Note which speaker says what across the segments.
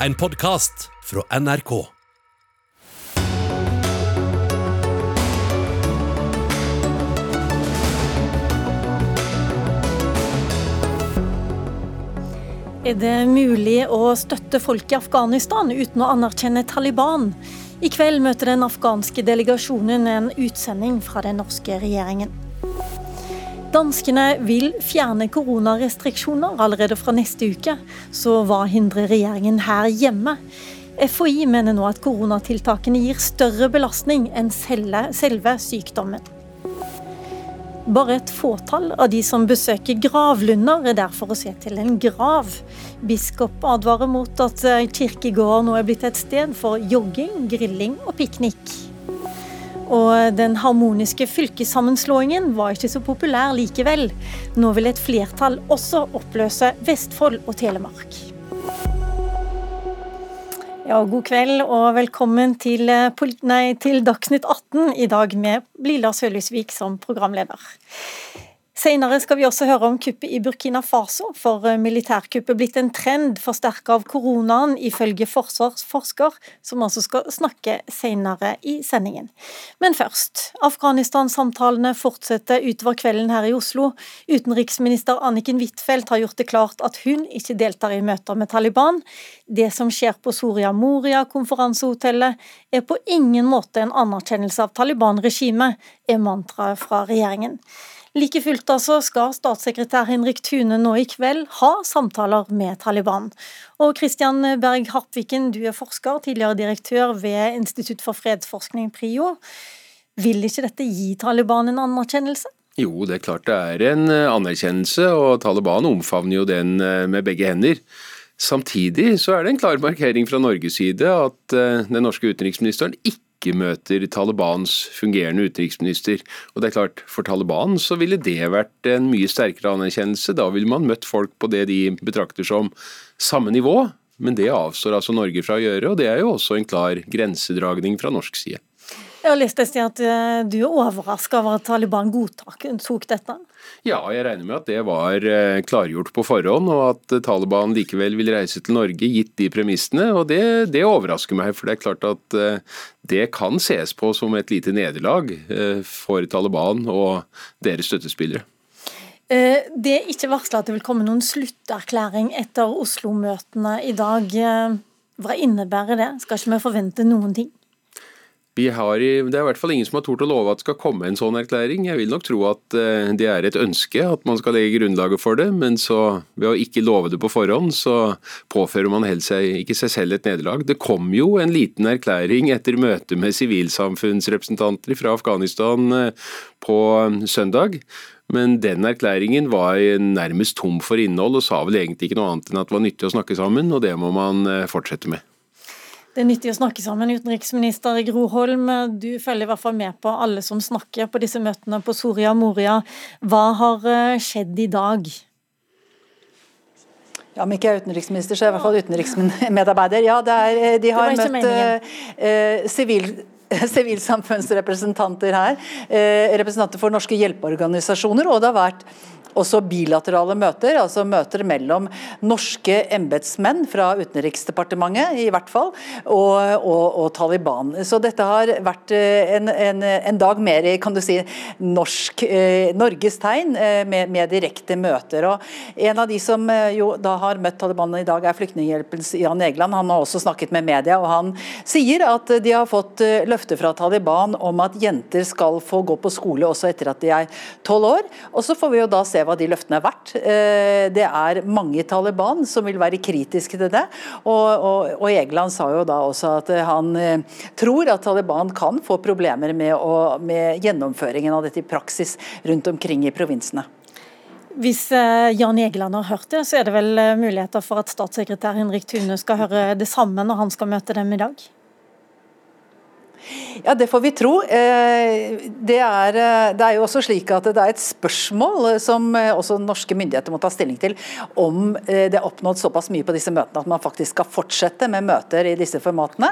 Speaker 1: en podkast fra NRK.
Speaker 2: Er det mulig å støtte folk i Afghanistan uten å anerkjenne Taliban? I kveld møter den afghanske delegasjonen en utsending fra den norske regjeringen. Danskene vil fjerne koronarestriksjoner allerede fra neste uke. Så hva hindrer regjeringen her hjemme? FHI mener nå at koronatiltakene gir større belastning enn selve sykdommen. Bare et fåtall av de som besøker gravlunder, er der for å se til en grav. Biskop advarer mot at kirkegården nå er blitt et sted for jogging, grilling og piknik. Og den harmoniske fylkessammenslåingen var ikke så populær likevel. Nå vil et flertall også oppløse Vestfold og Telemark. Ja, god kveld og velkommen til, nei, til Dagsnytt 18 i dag med Lilla Sølhusvik som programleder. Senere skal vi også høre om kuppet i Burkina Faso, for eh, militærkuppet blitt en trend forsterket av koronaen, ifølge forsvarsforsker, som altså skal snakke senere i sendingen. Men først, Afghanistan-samtalene fortsetter utover kvelden her i Oslo. Utenriksminister Anniken Huitfeldt har gjort det klart at hun ikke deltar i møter med Taliban. Det som skjer på Soria Moria, konferansehotellet, er på ingen måte en anerkjennelse av Taliban-regimet, er mantraet fra regjeringen. Like fullt altså skal statssekretær Henrik Thune nå i kveld ha samtaler med Taliban. Og Christian Berg Harpviken, du er forsker, tidligere direktør ved Institutt for fredsforskning, PRIO. Vil ikke dette gi Taliban en anerkjennelse?
Speaker 3: Jo, det er klart det er en eh, anerkjennelse, og Taliban omfavner jo den eh, med begge hender. Samtidig så er det en klar markering fra Norges side at eh, den norske utenriksministeren ikke ikke møter Talibans fungerende utenriksminister. Og det er klart, For Taliban så ville det vært en mye sterkere anerkjennelse. Da ville man møtt folk på det de betrakter som samme nivå. Men det avstår altså Norge fra å gjøre, og det er jo også en klar grensedragning fra norsk side.
Speaker 2: Jeg har lyst til å si at eh, du er overraska over at Taliban godtok dette?
Speaker 3: Ja, jeg regner med at det var eh, klargjort på forhånd, og at Taliban likevel vil reise til Norge gitt de premissene. og det, det, overrasker meg, for det er klart at eh, det kan ses på som et lite nederlag for Taliban og deres støttespillere.
Speaker 2: Det er ikke varsla at det vil komme noen slutterklæring etter Oslo-møtene i dag. Hva innebærer det? Skal ikke vi forvente noen ting?
Speaker 3: Har, det er i hvert fall ingen som har tort å love at det skal komme en sånn erklæring. Jeg vil nok tro at eh, det er et ønske at man skal legge grunnlaget for det, men så ved å ikke love det på forhånd, så påfører man helt seg, ikke seg selv et nederlag. Det kom jo en liten erklæring etter møte med sivilsamfunnsrepresentanter fra Afghanistan eh, på eh, søndag. Men den erklæringen var nærmest tom for innhold og sa vel egentlig ikke noe annet enn at det var nyttig å snakke sammen, og det må man fortsette med.
Speaker 2: Det er nyttig å snakke sammen. Utenriksminister Gro Holm, du følger i hvert fall med på alle som snakker på disse møtene på Soria Moria. Hva har eh, skjedd i dag?
Speaker 4: Ja, Om ikke jeg er utenriksminister, så er jeg i hvert fall utenriksmedarbeider. Ja, er, eh, De har møtt sivil... Uh, sivilsamfunnsrepresentanter her, representanter for norske hjelpeorganisasjoner, og det har vært også bilaterale møter, altså møter mellom norske embetsmenn fra Utenriksdepartementet i hvert fall, og, og, og Taliban. Så dette har vært eh, en, en, en, dag mer i kan du si, norsk, eh, Norges tegn, eh, med, med, direkte møter. Og En av de som eh, jo da har møtt Taliban i dag, er Flyktninghjelpens Jan Egeland. Han har også snakket med media, og han sier at de har fått eh, løfte fra Taliban om at jenter skal få gå på skole også etter at de er tolv år. Og Så får vi jo da se hva de løftene er verdt. Eh, det er mange i Taliban som vil være kritiske til det. Og, og, og Egeland sa jo da også at han eh, tror at Taliban kan få problemer med, å, med gjennomføringen av dette i praksis rundt omkring i provinsene.
Speaker 2: Hvis eh, Jan Egeland har hørt det, så er det vel muligheter for at statssekretær Henrik Thune skal høre det samme når han skal møte dem i dag?
Speaker 4: Ja, Det får vi tro. Eh, det er, eh, det er, jo også slik at det er et spørsmål eh, som også norske myndigheter må ta stilling til, om det er oppnådd såpass mye på disse møtene at man faktisk skal fortsette med møter i disse formatene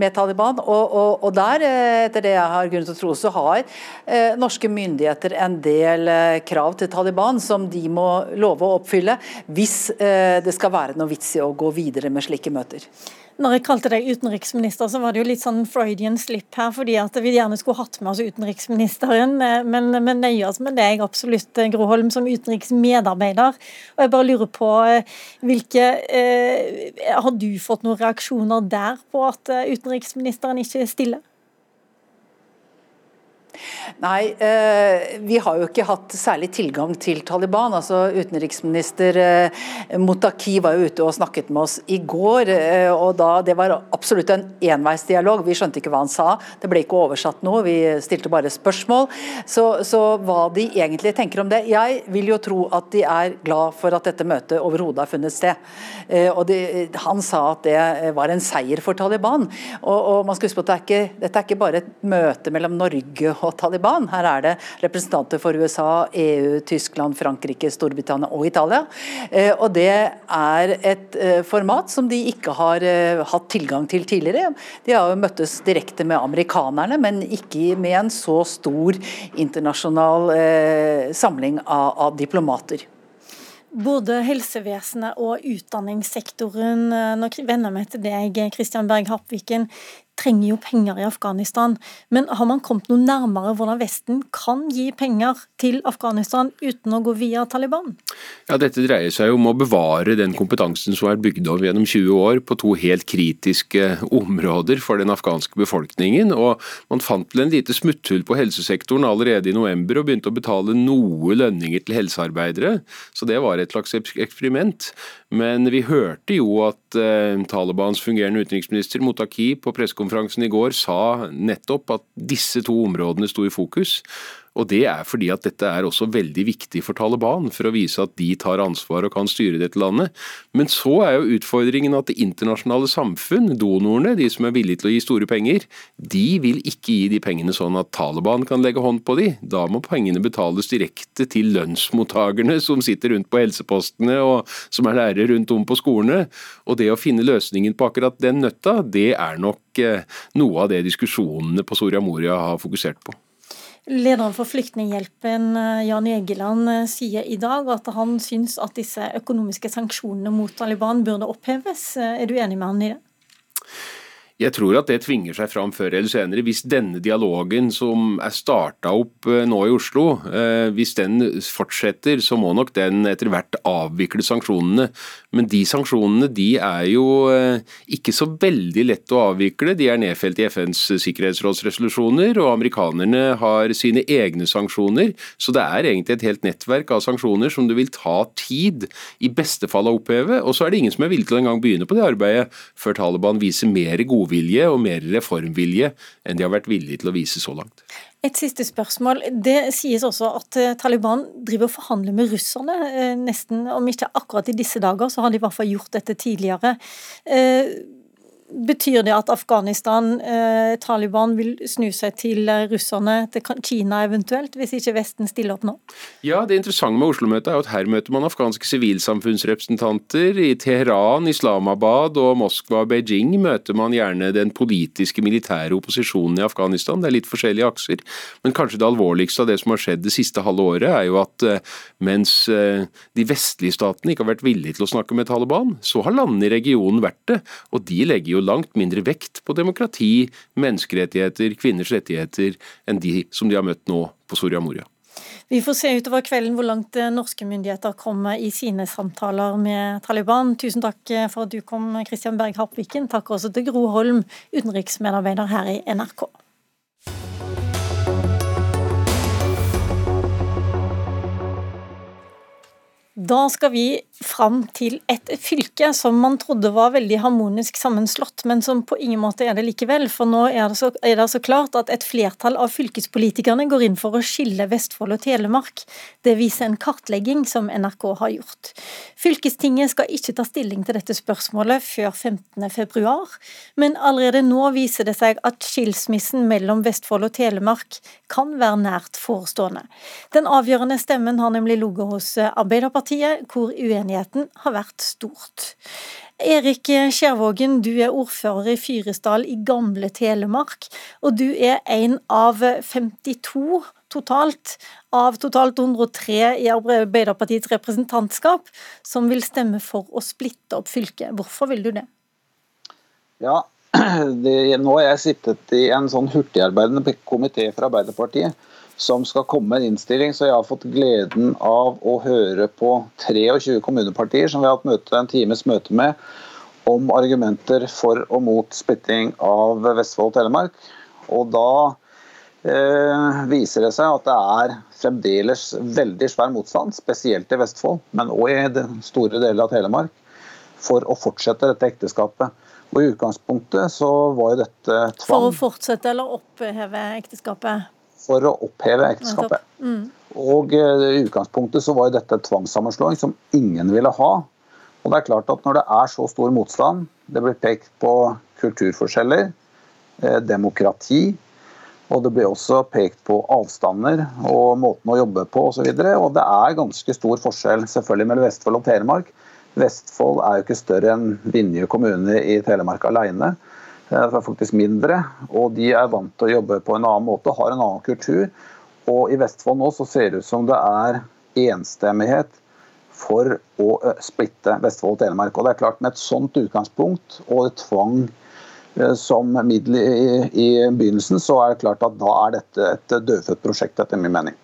Speaker 4: med Taliban. Og, og, og der, etter det jeg har grunn til å tro, så har norske myndigheter en del krav til Taliban som de må love å oppfylle hvis det skal være noe vits i å gå videre med slike møter.
Speaker 2: Når jeg kalte deg utenriksminister, så var det jo litt sånn Freudian slip her, fordi at vi gjerne skulle hatt med oss utenriksministeren, eh, men, men nøye oss med deg absolutt, Groholm, som utenriksmedarbeider. Og jeg bare lurer på eh, hvilke eh, Har du fått noen reaksjoner der på at utenriksministeren ikke stiller?
Speaker 4: Nei, eh, vi har jo ikke hatt særlig tilgang til Taliban. altså Utenriksminister eh, Motaki var jo ute og snakket med oss i går. Eh, og da, Det var absolutt en enveisdialog. Vi skjønte ikke hva han sa. Det ble ikke oversatt noe, vi stilte bare spørsmål. Så, så hva de egentlig tenker om det Jeg vil jo tro at de er glad for at dette møtet overhodet har funnet sted. Og de, Han sa at det var en seier for Taliban. Og, og man skal huske på at det er ikke, Dette er ikke bare et møte mellom Norge og Taliban. Her er det representanter for USA, EU, Tyskland, Frankrike, Storbritannia og Italia. Eh, og Det er et eh, format som de ikke har eh, hatt tilgang til tidligere. De har jo møttes direkte med amerikanerne, men ikke med en så stor internasjonal samling av, diplomater.
Speaker 2: Både helsevesenet og utdanningssektoren, nå vender vi til deg, Kristian Berg Hapviken, trenger jo penger i Afghanistan. Men har man kommet noe nærmere hvordan Vesten kan gi penger til Afghanistan uten å gå via Taliban?
Speaker 3: Ja, Dette dreier seg jo om å bevare den kompetansen som er bygd opp gjennom 20 år på to helt kritiske områder for den afghanske befolkningen. og Man fant vel en lite smutthull på helsesektoren allerede i november og begynte å betale noe lønninger til helsearbeidere. Så det var et slags eksperiment. Men vi hørte jo at eh, Talibans fungerende utenriksminister Motaki på pressekonferansen i går sa nettopp at disse to områdene sto i fokus. Og Det er fordi at dette er også veldig viktig for Taliban, for å vise at de tar ansvar og kan styre dette landet. Men så er jo utfordringen at det internasjonale samfunn, donorene, de som er villige til å gi store penger, de vil ikke gi de pengene sånn at Taliban kan legge hånd på de. Da må pengene betales direkte til lønnsmottakerne som sitter rundt på helsepostene og som er lærere rundt om på skolene. Og det å finne løsningen på akkurat den nøtta, det er nok eh, noe av det diskusjonene på Soria Moria har fokusert på.
Speaker 2: Lederen for Flyktninghjelpen, eh, Jan Egeland, eh, sier i dag at han syns at disse økonomiske sanksjonene mot Taliban burde oppheves. Eh, er du enig med han i det?
Speaker 3: Jeg tror at det tvinger seg fram før eller senere. Hvis denne dialogen som er starta opp eh, nå i Oslo, eh, hvis den fortsetter, så må nok den etter hvert avvikle sanksjonene. Men de sanksjonene de er jo eh, ikke så veldig lett å avvikle. De er nedfelt i FNs sikkerhetsrådsresolusjoner, og amerikanerne har sine egne sanksjoner. Så det er egentlig et helt nettverk av sanksjoner som det vil ta tid, i beste fall å oppheve. Og så er det ingen som er villig til å engang begynne på det arbeidet før Taliban viser mer gode godvilje og mer reformvilje enn de har vært villige til å vise så langt.
Speaker 2: Et siste spørsmål. Det sies også at eh, Taliban driver og forhandler med russerne. Eh, nesten, Om ikke akkurat i disse dager, så har de i hvert fall gjort dette tidligere. Eh, Betyr det at Afghanistan, eh, Taliban, vil snu seg til russerne, til Kina eventuelt, hvis ikke Vesten stiller opp nå?
Speaker 3: Ja, Det interessante med Oslo-møtet er at her møter man afghanske sivilsamfunnsrepresentanter. I Teheran, Islamabad og Moskva og Beijing møter man gjerne den politiske militære opposisjonen i Afghanistan. Det er litt forskjellige akser. Men kanskje det alvorligste av det som har skjedd det siste halve året, er jo at eh, mens eh, de vestlige statene ikke har vært villige til å snakke med Taliban, så har landene i regionen vært det. Og de legger jo langt mindre vekt på demokrati, menneskerettigheter, kvinners rettigheter enn de som de har møtt nå på Soria Moria.
Speaker 2: Vi får se utover kvelden hvor langt eh, norske myndigheter kommer i sine samtaler med Taliban. Tusen takk eh, for at du kom, Christian Berg Harpviken. Takk også til Gro Holm, utenriksmedarbeider her i NRK. Da skal vi fram til et fylke som man trodde var veldig harmonisk sammenslått, men som på ingen måte er det likevel. For nå er det så, er det så klart at et flertall av fylkespolitikerne går inn for å skille Vestfold og Telemark. Det viser en kartlegging som NRK har gjort. Fylkestinget skal ikke ta stilling til dette spørsmålet før 15.2, men allerede nå viser det seg at skilsmissen mellom Vestfold og Telemark kan være nært forestående. Den avgjørende stemmen har nemlig ligget hos Arbeiderpartiet, hvor uenighet uenigheten har vært stort. Erik Skjervågen, du er ordfører i Fyresdal i gamle Telemark, og du er en av 52 totalt, av totalt 103 i Arbeiderpartiets representantskap, som vil stemme for å splitte opp fylket. Hvorfor vil du det?
Speaker 5: Ja, det, nå har jeg sittet i en sånn hurtigarbeidende komité for Arbeiderpartiet som skal komme med en innstilling. Så jeg har fått gleden av å høre på 23 kommunepartier som vi har hatt møte, en times møte med, om argumenter for og mot splitting av Vestfold og Telemark. Og da eh, viser det seg at det er fremdeles veldig svær motstand, spesielt i Vestfold, men òg i den store deler av Telemark, for å fortsette dette ekteskapet. Og I utgangspunktet så var jo dette tvang.
Speaker 2: For å fortsette eller oppheve ekteskapet?
Speaker 5: For å oppheve ekteskapet. Mm. Og eh, I utgangspunktet så var jo dette tvangssammenslåing som ingen ville ha. Og det er klart at Når det er så stor motstand, det blir pekt på kulturforskjeller, eh, demokrati, og det blir også pekt på avstander og måten å jobbe på osv. Og, så og det er ganske stor forskjell selvfølgelig mellom Vestfold og Telemark. Vestfold er jo ikke større enn Vinje kommune i Telemark alene. Det er faktisk mindre, og de er vant til å jobbe på en annen måte, har en annen kultur. Og i Vestfold nå så ser det ut som det er enstemmighet for å splitte Vestfold og Telemark. Og det er klart Med et sånt utgangspunkt og et tvang som middel i, i begynnelsen, så er det klart at da er dette et dødfødt prosjekt, etter min mening.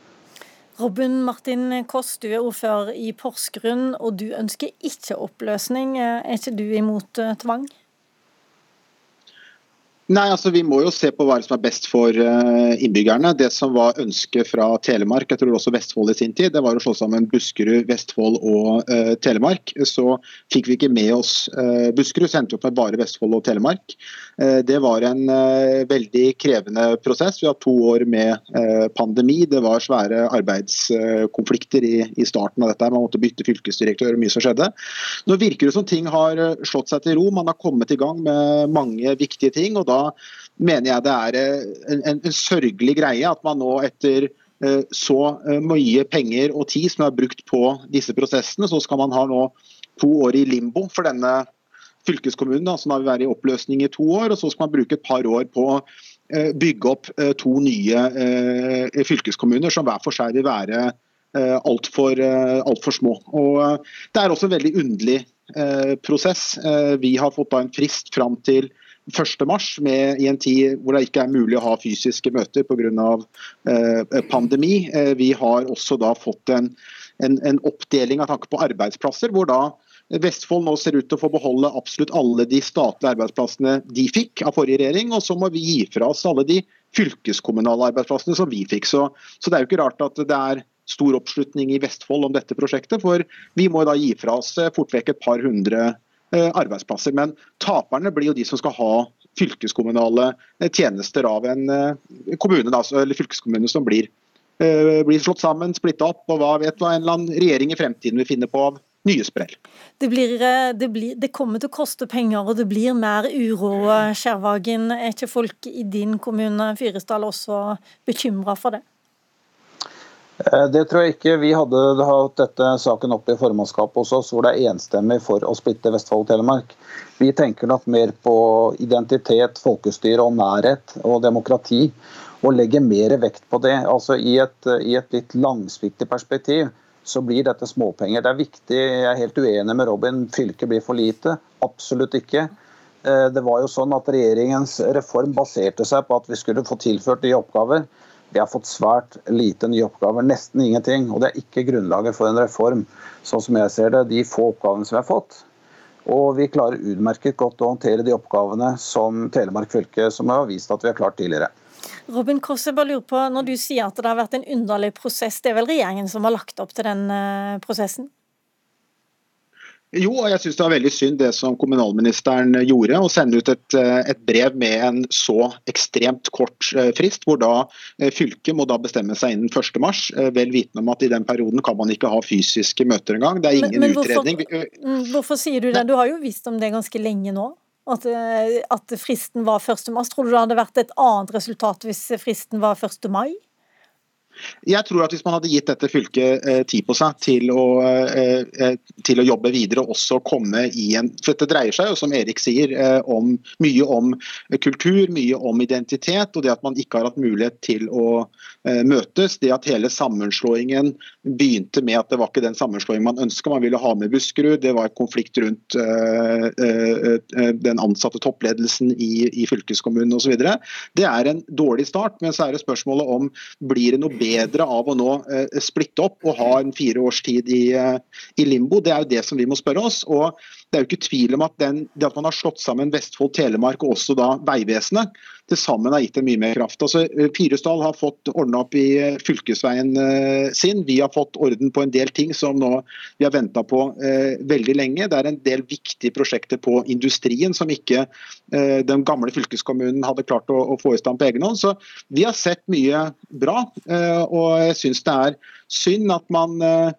Speaker 2: Robin Martin Koss, du er ordfører i Porsgrunn, og du ønsker ikke oppløsning. Er ikke du imot tvang?
Speaker 6: Nei, altså Vi må jo se på hva som er best for eh, innbyggerne. Det som var ønsket fra Telemark, jeg tror også Vestfold i sin tid, det var å slå sammen Buskerud, Vestfold og uh, Telemark. Så fikk vi ikke med oss uh, Buskerud, så endte opp med bare Vestfold og Telemark. Uh, det var en veldig krevende prosess. Vi har to år med pandemi. Det var svære arbeidskonflikter i, i, starten av dette. Man måtte bytte fylkesdirektør og mye som skjedde. Nå virker det som ting har slått seg til ro. Man har kommet i gang med mange viktige ting. og da mener jeg det er eh, en, en, en sørgelig greie at man nå etter eh, så eh, mye penger og tid som er brukt på disse prosessene, så skal man ha nå to år i limbo for denne fylkeskommunen, da, som da vil være i oppløsning i to år. og Så skal man bruke et par år på å bygge opp to nye fylkeskommuner, som hver for seg vil være altfor alt for små. Og Det er også en veldig underlig prosess. Vi har fått da en frist fram til 1.3, i en tid hvor det ikke er mulig å ha fysiske møter pga. Eh, pandemi. Eh, vi har også da fått en, en, en oppdeling av tanke på arbeidsplasser, hvor da Vestfold nå ser ut til å få beholde absolutt alle de statlige arbeidsplassene de fikk av forrige regjering, og så må vi gi fra oss alle de fylkeskommunale arbeidsplassene som vi fikk. Så, så det er jo ikke rart at det er stor oppslutning i Vestfold om dette prosjektet, for vi må da gi fra oss eh, fort vekk et par hundre arbeidsplasser. Men taperne blir jo de som skal ha fylkeskommunale eh, tjenester av en eh, kommune, eller fylkeskommune som blir, blir slått sammen, splitta opp, og hva vet hva en eller annen regjering i fremtiden vil finne på av nye sprell.
Speaker 2: Det, det, det, kommer til å koste penger, og det blir mer uro. Skjervagen, er ikke folk i din kommune Fyresdal også bekymra for det?
Speaker 5: Eh, det tror jeg ikke. Vi hadde hatt dette saken opp i formannskapet hos oss, hvor det er enstemmig for å splitte Vestfold og Telemark. Vi tenker nok mer på identitet, folkestyre og nærhet og demokrati. Og legger mer vekt på det. Altså I et, i et litt langsiktig perspektiv så blir dette småpenger. Det er viktig, Jeg er helt uenig med Robin, fylket blir for lite. Absolutt ikke. Eh, det var jo sånn at Regjeringens reform baserte seg på at vi skulle få tilført nye oppgaver. Vi har fått svært lite nye oppgaver, nesten ingenting. Og det er ikke grunnlaget for en reform, sånn som jeg ser det, de få oppgavene som vi har fått. Og vi klarer utmerket godt å håndtere de oppgavene som Telemark fylke, som har vist at vi har klart tidligere.
Speaker 2: Robin Kosse, bare lurer på, Når du sier at det har vært en underlig prosess, det er vel regjeringen som har lagt opp til den eh, prosessen?
Speaker 6: Jo, og jeg syns det var veldig synd det som kommunalministeren gjorde, å sende ut et, eh, et, brev med en så ekstremt kort eh, frist, hvor da eh, fylket må da bestemme seg innen 1.3, vel vitende om at i den perioden kan man ikke ha fysiske møter engang. Det er ingen men, men hvorfor, utredning.
Speaker 2: Mm, hvorfor sier du det? Du har jo visst om det ganske lenge nå? At, at fristen var 1. mars. Tror du det hadde vært et annet resultat hvis fristen var 1. mai?
Speaker 6: Jeg tror at hvis man hadde gitt dette fylket eh, tid på seg til å, eh, eh, til å, jobbe videre og også komme i en For dette dreier seg jo, som Erik sier, om, mye om kultur, mye om identitet. Og det at man ikke har hatt mulighet til å møtes. Det at hele sammenslåingen begynte med at det var ikke den sammenslåingen man ønska. Man ville ha med Buskerud. Det var konflikt rundt den ansatte toppledelsen i, i fylkeskommunen osv. Det er en dårlig start. Men så er det spørsmålet om blir det noe bedre bedre av å nå eh, splitte opp og ha en fire års tid i, eh, i, limbo? Det er jo det som vi må spørre oss. og Det er jo ikke tvil om at den, det at man har slått sammen Vestfold, Telemark og også da Vegvesenet, til sammen har gitt dem mye mer kraft. Altså, eh, Fyresdal har fått ordna opp i fylkesveien sin. Vi har fått orden på en del ting som nå vi har venta på eh, veldig lenge. Det er en del viktige prosjekter på industrien som ikke eh, den gamle fylkeskommunen hadde klart å, å få i stand på egen hånd. Så vi har sett mye bra. Eh, Eh, og jeg syns det er synd at man eh,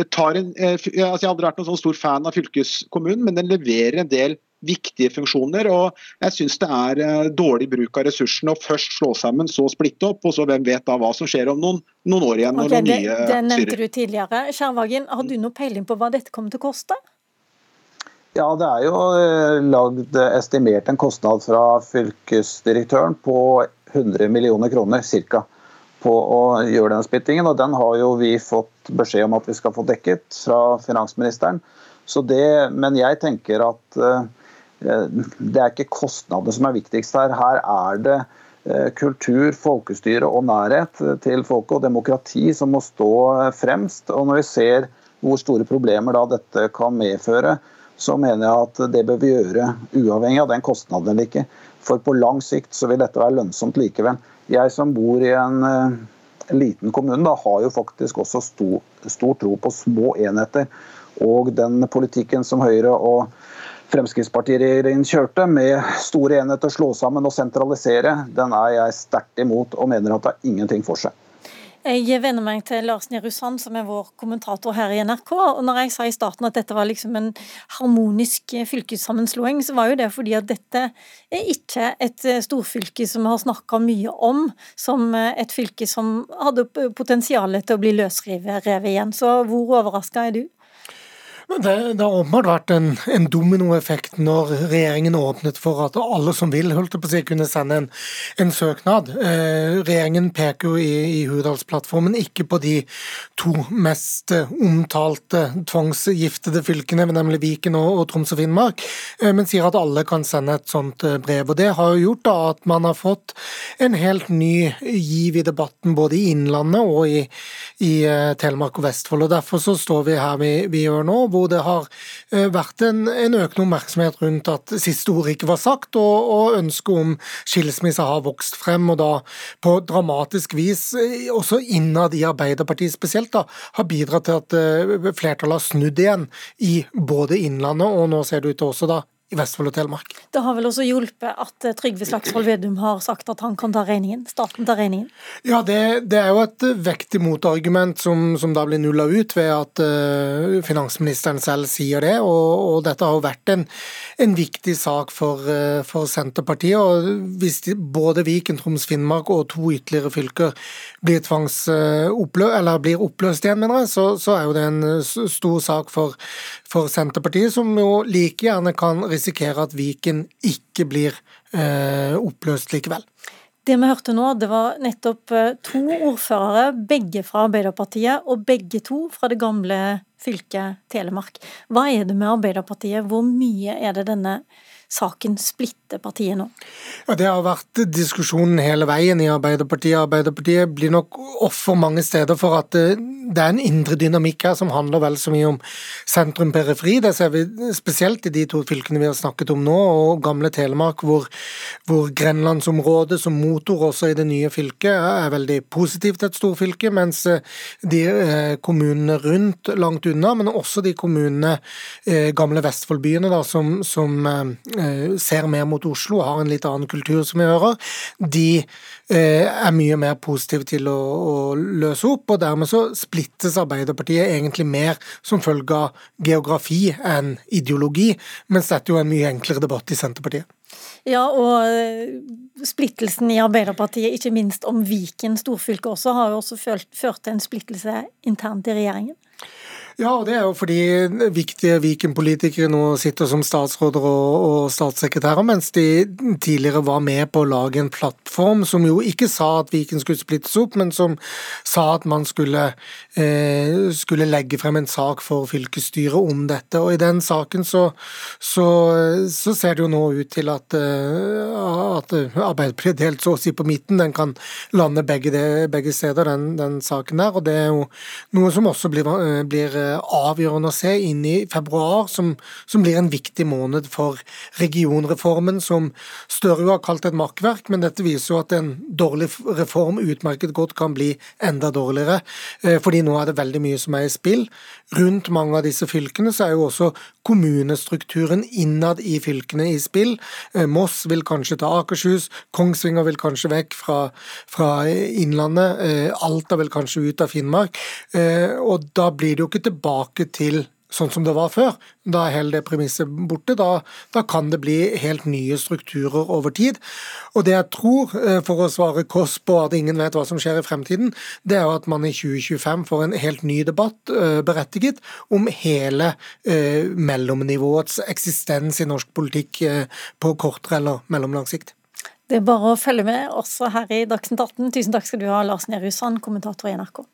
Speaker 6: en eh, altså Jeg har aldri vært noen sånn stor fan av fylkeskommunen, men den leverer en del viktige funksjoner. og Jeg syns det er dårlig bruk av ressursene å først slå sammen, så splitte opp, og så hvem vet da hva som skjer om noen, noen år igjen.
Speaker 2: Okay, det, det nevnte du tidligere. Kjærvagen, har du noe peiling på hva dette kommer til å koste?
Speaker 5: Ja, Det er jo lagd, estimert en kostnad fra fylkesdirektøren på 100 millioner kroner ca på å gjøre den splittingen. og Den har jo vi fått beskjed om at vi skal få dekket fra finansministeren. Det, men jeg tenker at uh, det er ikke kostnadene som er viktigst her. Her er det uh, kultur, folkestyre og nærhet til folket og demokrati som må stå fremst. Og når vi ser hvor store problemer dette kan medføre, så mener jeg at det bør vi gjøre uavhengig av den kostnaden eller ikke. For på lang sikt så vil dette være lønnsomt likevel. Jeg som bor i en, en eh, liten kommune, da, har jo faktisk også stor, stor tro på små enheter. Og den politikken som Høyre og Fremskrittspartiregjeringen kjørte, med store enheter, slå sammen og sentralisere, den er jeg sterkt imot og mener at det har ingenting for seg.
Speaker 2: Jeg venner meg til Lars Nehru Sand, som er vår kommentator her i NRK. og når jeg sa i starten at dette var liksom en harmonisk fylkessammenslåing, så var jo det fordi at dette er ikke et storfylke som vi har snakka mye om, som et fylke som hadde potensial til å bli løsrevet igjen. Så hvor overraska er du?
Speaker 7: Det, det har åpenbart vært en, en dominoeffekt når regjeringen åpnet for at alle som vil, holdt på å si, kunne sende en, en søknad. Eh, regjeringen peker jo i, i Hurdalsplattformen ikke på de to mest omtalte tvangsgiftede fylkene, nemlig Viken og, og Troms og Finnmark, eh, men sier at alle kan sende et sånt eh, brev. Og Det har jo gjort da at man har fått en helt ny giv i debatten både i Innlandet og i, i eh, Telemark og Vestfold. og Derfor så står vi her vi, vi gjør nå hvor det har eh, vært en, en økende oppmerksomhet rundt at siste ord ikke var sagt, og, og ønsket om skilsmisse har vokst frem, og da på dramatisk vis, eh, også innad i Arbeiderpartiet spesielt, da, har bidratt til at eh, flertallet har snudd igjen i både Innlandet og nå ser det ut til også da i Vestfold og Telemark.
Speaker 2: Det har vel også hjulpet at eh, Trygve Slagsvold Vedum har sagt at han kan ta regningen? Staten tar regningen?
Speaker 7: Ja, det, det er jo et vektig motargument som, som da blir nulla ut ved at uh, finansministeren selv sier det. Og, og dette har jo vært en, en viktig sak for, uh, for, Senterpartiet. og Hvis de, både Viken, Troms, Finnmark og to ytterligere fylker blir tvangsoppløst, eller blir oppløst igjen, mener jeg, så, så er jo det en stor sak for, for Senterpartiet, som jo like gjerne kan risikere at Viken ikke blir eh, oppløst likevel.
Speaker 2: Det vi hørte nå, det var nettopp eh, to ordførere, begge fra Arbeiderpartiet, og begge to fra det gamle fylket Telemark. Hva er det med Arbeiderpartiet? Hvor mye er det denne saken splitter partiet nå?
Speaker 7: Ja, Det har vært diskusjonen hele veien i Arbeiderpartiet. Arbeiderpartiet blir nok offer mange steder for at det er en indre dynamikk her som handler vel så mye om sentrum-periferi. Det ser vi spesielt i de to fylkene vi har snakket om nå, og gamle Telemark, hvor, hvor Grenlandsområdet som motor også i det nye fylket er veldig positivt til et storfylke, mens de eh, kommunene rundt langt unna, men også de kommunene, eh, gamle Vestfoldbyene, da, som, som eh, ser mer mot Oslo har en litt annen kultur, som vi hører, de eh, er mye mer positive til å, å, løse opp. og Dermed så splittes Arbeiderpartiet egentlig mer som følge av geografi enn ideologi, mens dette jo er en mye enklere debatt i Senterpartiet.
Speaker 2: Ja, og eh, splittelsen i Arbeiderpartiet, ikke minst om Viken storfylke også, har jo også ført til en splittelse internt i regjeringen?
Speaker 7: Ja, og det er jo fordi viktige Viken-politikere nå sitter som statsråder og, og, statssekretærer, mens de tidligere var med på å lage en plattform som jo ikke sa at Viken skulle splittes opp, men som sa at man skulle, eh, skulle legge frem en sak for fylkesstyret om dette. Og i den saken så, så, så ser det jo nå ut til at, uh, at Arbeiderpartiet delt så å si på midten. Den kan lande begge, det, begge steder, den, den, saken der. Og det er jo noe som også blir, blir avgjørende å se inn i februar, som, som blir en viktig måned for regionreformen, som Støre har kalt et makkverk, men dette viser jo at en dårlig reform utmerket godt kan bli enda dårligere, eh, fordi nå er det veldig mye som er i spill. Rundt mange av disse fylkene så er jo også kommunestrukturen innad i fylkene i spill. Eh, Moss vil kanskje ta Akershus, Kongsvinger vil kanskje vekk fra, fra Innlandet, eh, Alta vil kanskje ut av Finnmark. Og da blir det jo ikke tilbake til sånn som det var før. Da er hele det premisset borte. Da, da, kan det bli helt nye strukturer over tid. Og det jeg tror, eh, for å svare Kåss på at ingen vet hva som skjer i fremtiden, det er jo at man i 2025 får en helt ny debatt, eh, berettiget, om hele eh, mellomnivåets eksistens i norsk politikk på kortere eller mellomlang sikt.
Speaker 2: Det er bare å følge med også her i Dagsnytt 18. Tusen takk skal du ha, Lars Nehru Sand, kommentator i NRK.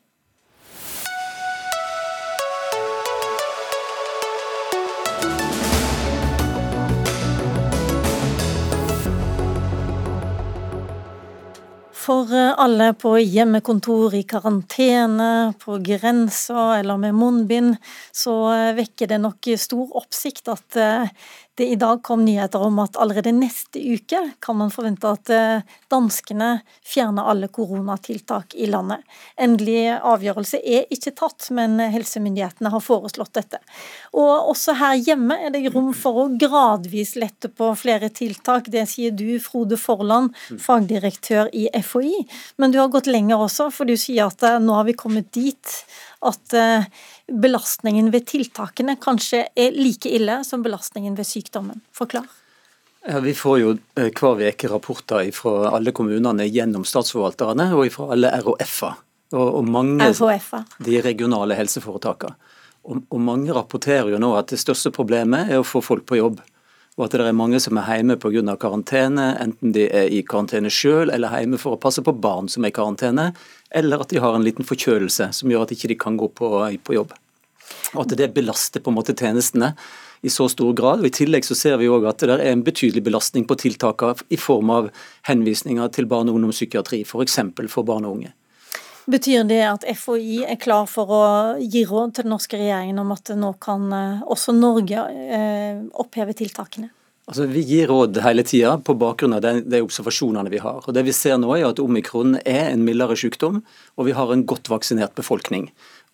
Speaker 2: For eh, alle på hjemmekontor, i karantene, på grensa eller med munnbind, så eh, vekker det nok stor oppsikt at eh, det i dag kom nyheter om at allerede neste uke kan man forvente at eh, danskene fjerner alle koronatiltak i landet. Endelig avgjørelse er ikke tatt, men helsemyndighetene har foreslått dette. Og også her hjemme er det rom for å gradvis lette på flere tiltak. Det sier du, Frode Forland, fagdirektør i FHI. Men du har gått lenger også, for du sier at eh, nå har vi kommet dit at eh, belastningen ved tiltakene kanskje er like ille som belastningen ved sykdommen. Forklar.
Speaker 8: Ja, vi får jo eh, hver uke rapporter fra alle kommunene gjennom statsforvalterne og fra alle RHF-er. Og, mange de regionale helseforetakene. Og, mange rapporterer jo nå at det største problemet er å få folk på jobb. Og at det er mange som er hjemme pga. karantene, enten de er i karantene selv eller hjemme for å passe på barn som er i karantene, eller at de har en liten forkjølelse som gjør at de ikke kan gå på, på jobb. Og at det belaster på en måte tjenestene i så stor grad. og I tillegg så ser vi også at det er en betydelig belastning på tiltakene i form av henvisninger til barne- og ungdomspsykiatri, f.eks. For, for barn og unge.
Speaker 2: Betyr det at FHI er klar for å gi råd til den norske regjeringen om at nå kan eh, også Norge eh, oppheve tiltakene?
Speaker 8: Altså, Vi gir råd hele tida på bakgrunn av de, observasjonene vi har. Og det vi ser nå er at Omikron er en mildere sykdom, og vi har en godt vaksinert befolkning.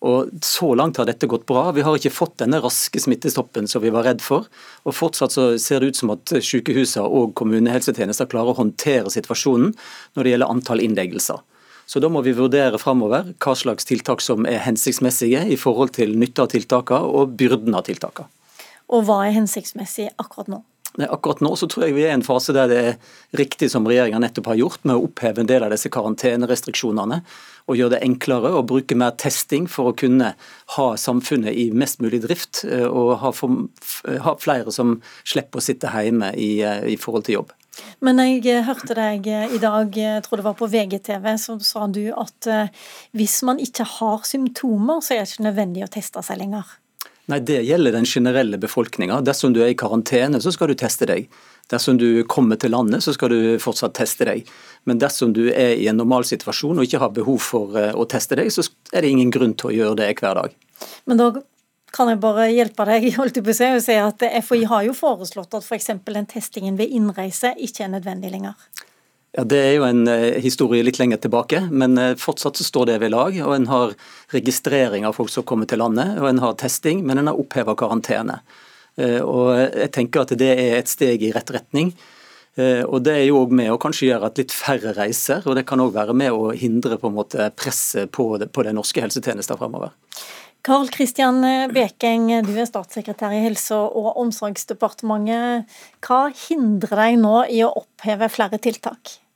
Speaker 8: Og Så langt har dette gått bra. Vi har ikke fått denne raske smittestoppen som vi var redd for. Og Fortsatt så ser det ut som at sykehusene og kommunehelsetjenester klarer å håndtere situasjonen når det gjelder antall innleggelser. Så Da må vi vurdere framover hva slags tiltak som er hensiktsmessige i forhold til nytte av tiltakene og byrden av tiltakene.
Speaker 2: Og hva er hensiktsmessig akkurat nå?
Speaker 8: Akkurat nå så tror jeg vi er i en fase der det er riktig som regjeringa nettopp har gjort, med å oppheve en del av disse karantenerestriksjonene. Og gjøre det enklere og bruke mer testing for å kunne ha samfunnet i mest mulig drift. Eh, og ha, for, ha flere som slipper å sitte hjemme i, eh, i forhold til jobb.
Speaker 2: Men jeg eh, hørte deg i dag, jeg tror det var på VGTV, så sa du at hvis man ikke har symptomer, så er det ikke nødvendig å teste seg lenger.
Speaker 8: Nei, Det gjelder den generelle befolkninga. Dersom du er i karantene, så skal du teste deg. Dersom du kommer til landet, så skal du fortsatt teste deg. Men dersom du er i en normal situasjon og ikke har behov for eh, å teste deg, så er det ingen grunn til å gjøre det hver dag.
Speaker 2: Men da kan jeg bare hjelpe deg holdt på å si, at FHI har jo foreslått at f.eks. For den testingen ved innreise ikke er nødvendig lenger.
Speaker 8: Ja, Det er jo en uh, historie litt lenger tilbake, men uh, fortsatt så står det ved lag. og En har registrering av folk som kommer til landet, og en har testing, men en har oppheva karantene. Uh, og jeg tenker at Det er et steg i rett retning. og Det er jo også med å kanskje gjøre at litt færre reiser, og det kan òg være med å hindre på en måte presset på, på de norske helsetjenester fremover.
Speaker 2: Karl Kristian Bekeng, du er statssekretær i Helse- og omsorgsdepartementet. Hva hindrer deg nå i å oppheve flere tiltak?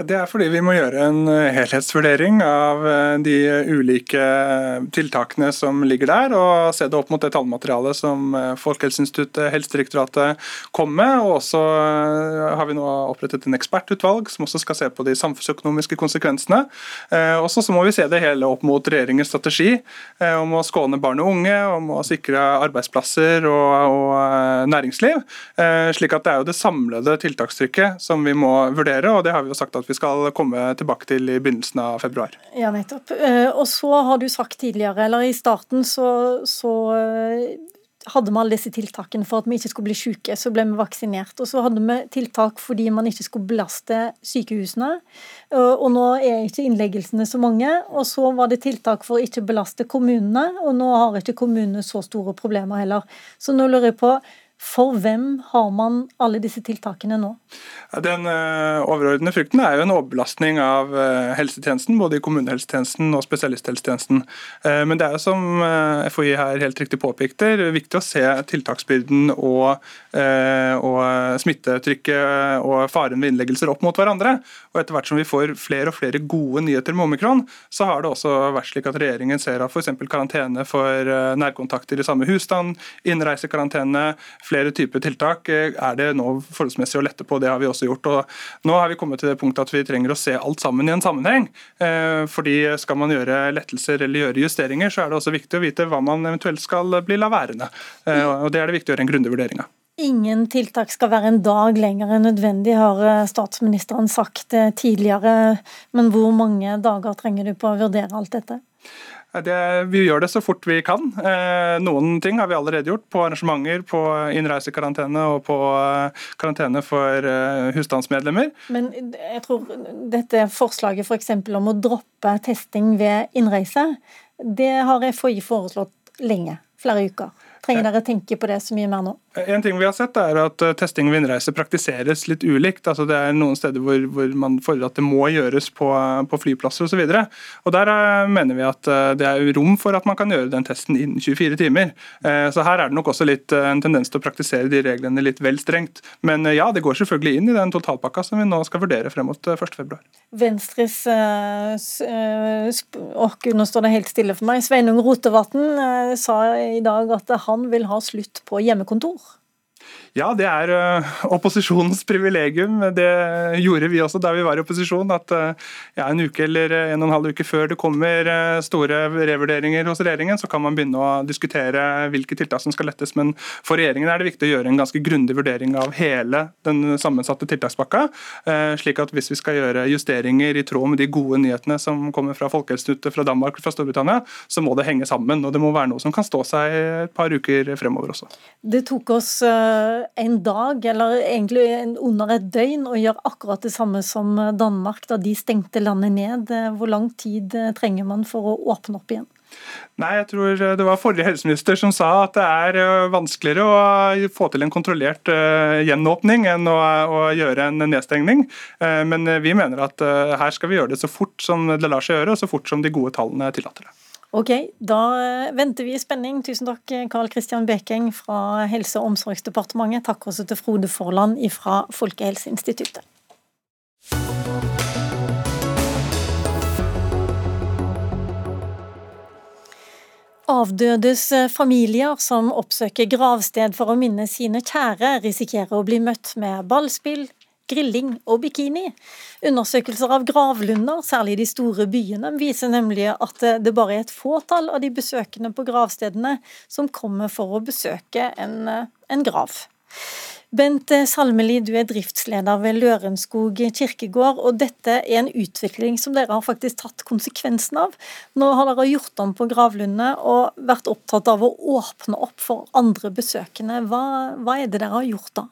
Speaker 9: Det er fordi vi må gjøre en eh, helhetsvurdering av eh, de ulike tiltakene som ligger der, og se det opp mot det tallmaterialet som eh, Folkehelseinstituttet, Helsedirektoratet kom med. Og også har vi nå opprettet en ekspertutvalg som også skal se på de samfunnsøkonomiske konsekvensene. Og så må vi se det hele opp mot regjeringens strategi om å skåne barn og unge, om å sikre arbeidsplasser og, og næringsliv. Slik at det er jo det samlede tiltakstrykket som vi må vurdere, og det har vi jo sagt at vi skal komme tilbake til i begynnelsen av februar.
Speaker 2: Ja, nettopp. Eh, og så har du sagt tidligere, eller i starten så, så eh, hadde vi alle disse tiltakene for at vi ikke skulle bli syke, så ble vi vaksinert. Og så hadde vi tiltak fordi man ikke skulle belaste sykehusene. Eh, og nå er ikke innleggelsene så mange. Og så var det tiltak for å ikke belaste kommunene, og nå har ikke kommunene så store problemer heller. Så nå lurer jeg på, for hvem har man alle disse tiltakene nå?
Speaker 9: Den uh, overordnede frykten er jo en overbelastning av uh, helsetjenesten, både i kommunehelsetjenesten og spesialisthelsetjenesten. Uh, men det er jo som FHI her helt riktig påpekter, viktig å se tiltaksbyrden og, og smittetrykket og faren ved innleggelser opp mot hverandre. Og Etter hvert som vi får flere og flere gode nyheter med omikron, så har det også vært slik at regjeringen ser at f.eks. karantene for nærkontakter i samme husstand, innreisekarantene, flere typer tiltak eh, er det nå forholdsmessig å lette på. Det har vi også gjort. og Nå har vi kommet til det punktet at vi trenger å se alt sammen i en sammenheng. Eh, fordi Skal man gjøre lettelser eller gjøre justeringer, så er det også viktig å vite hva man eventuelt skal bli la værende. Eh, og Det er det viktig å gjøre en grundig vurdering av.
Speaker 2: Ingen tiltak skal være en dag lenger enn nødvendig, har statsministeren sagt tidligere. Men hvor mange dager trenger du på å vurdere alt dette?
Speaker 9: Det, vi gjør det så fort vi kan. Eh, noen ting har vi allerede gjort. På arrangementer, på innreisekarantene og på eh, karantene for eh, husstandsmedlemmer.
Speaker 2: Men jeg tror dette forslaget f.eks. For om å droppe testing ved innreise, det har FHI foreslått lenge. Flere uker. Trenger dere tenke på det så mye mer nå?
Speaker 9: En ting vi har sett er at eh, Testing ved innreise praktiseres litt ulikt. Altså det er Noen steder hvor, hvor man fordrer at det må gjøres på, på flyplasser osv. Der uh, mener vi at det er rom for at man kan gjøre den testen innen 24 timer. Så Her er det nok også litt en tendens til å praktisere de reglene litt vel strengt. Men ja, det går selvfølgelig inn i den totalpakka som vi nå skal vurdere frem mot 1.2.
Speaker 2: Venstres og Nå står det helt stille for meg. Sveinung Rotevatn sa i dag at han vil ha slutt på hjemmekontor.
Speaker 9: Ja, det er uh, opposisjonens privilegium. Det gjorde vi også da vi var i opposisjon. At uh, ja, en uke eller en og en halv uke før det kommer uh, store revurderinger hos regjeringen, så kan man begynne å diskutere hvilke tiltak som skal lettes. Men for regjeringen er det viktig å gjøre en ganske grundig vurdering av hele den sammensatte tiltakspakka. slik at hvis vi skal gjøre justeringer i tråd med de gode nyhetene som kommer fra Folkehelseinstituttet, fra Danmark og fra Storbritannia, så må det henge sammen. Og det må være noe som kan stå seg et par uker fremover også.
Speaker 2: Det tok oss en dag, eller egentlig under et døgn, å gjøre akkurat det samme som Danmark da de stengte landet ned. Hvor lang tid trenger man for å åpne opp igjen?
Speaker 9: Nei, jeg tror Det var forrige helseminister som sa at det er eh, vanskeligere å få til en kontrollert gjenåpning enn å, å, gjøre en nedstengning. Men vi mener at her skal vi gjøre det så fort som det lar seg gjøre, og så fort som de gode tallene tillater det.
Speaker 2: Ok, da venter vi i spenning. Tusen takk, Karl Kristian Bekeng fra Helse- og omsorgsdepartementet. Takk også til Frode Forland fra Folkehelseinstituttet. Avdødes familier som oppsøker gravsted for å minne sine kjære, risikerer å bli møtt med ballspill, grilling og bikini. Undersøkelser av gravlunder, særlig i de store byene, viser nemlig at det bare er et fåtall av de besøkende på gravstedene som kommer for å besøke en, en grav. Bent Salmeli, du er driftsleder ved Lørenskog kirkegård, og dette er en utvikling som dere har faktisk tatt konsekvensen av. Nå har dere gjort om på gravlundene og vært opptatt av å åpne opp for andre besøkende. Hva, hva er det dere har gjort da?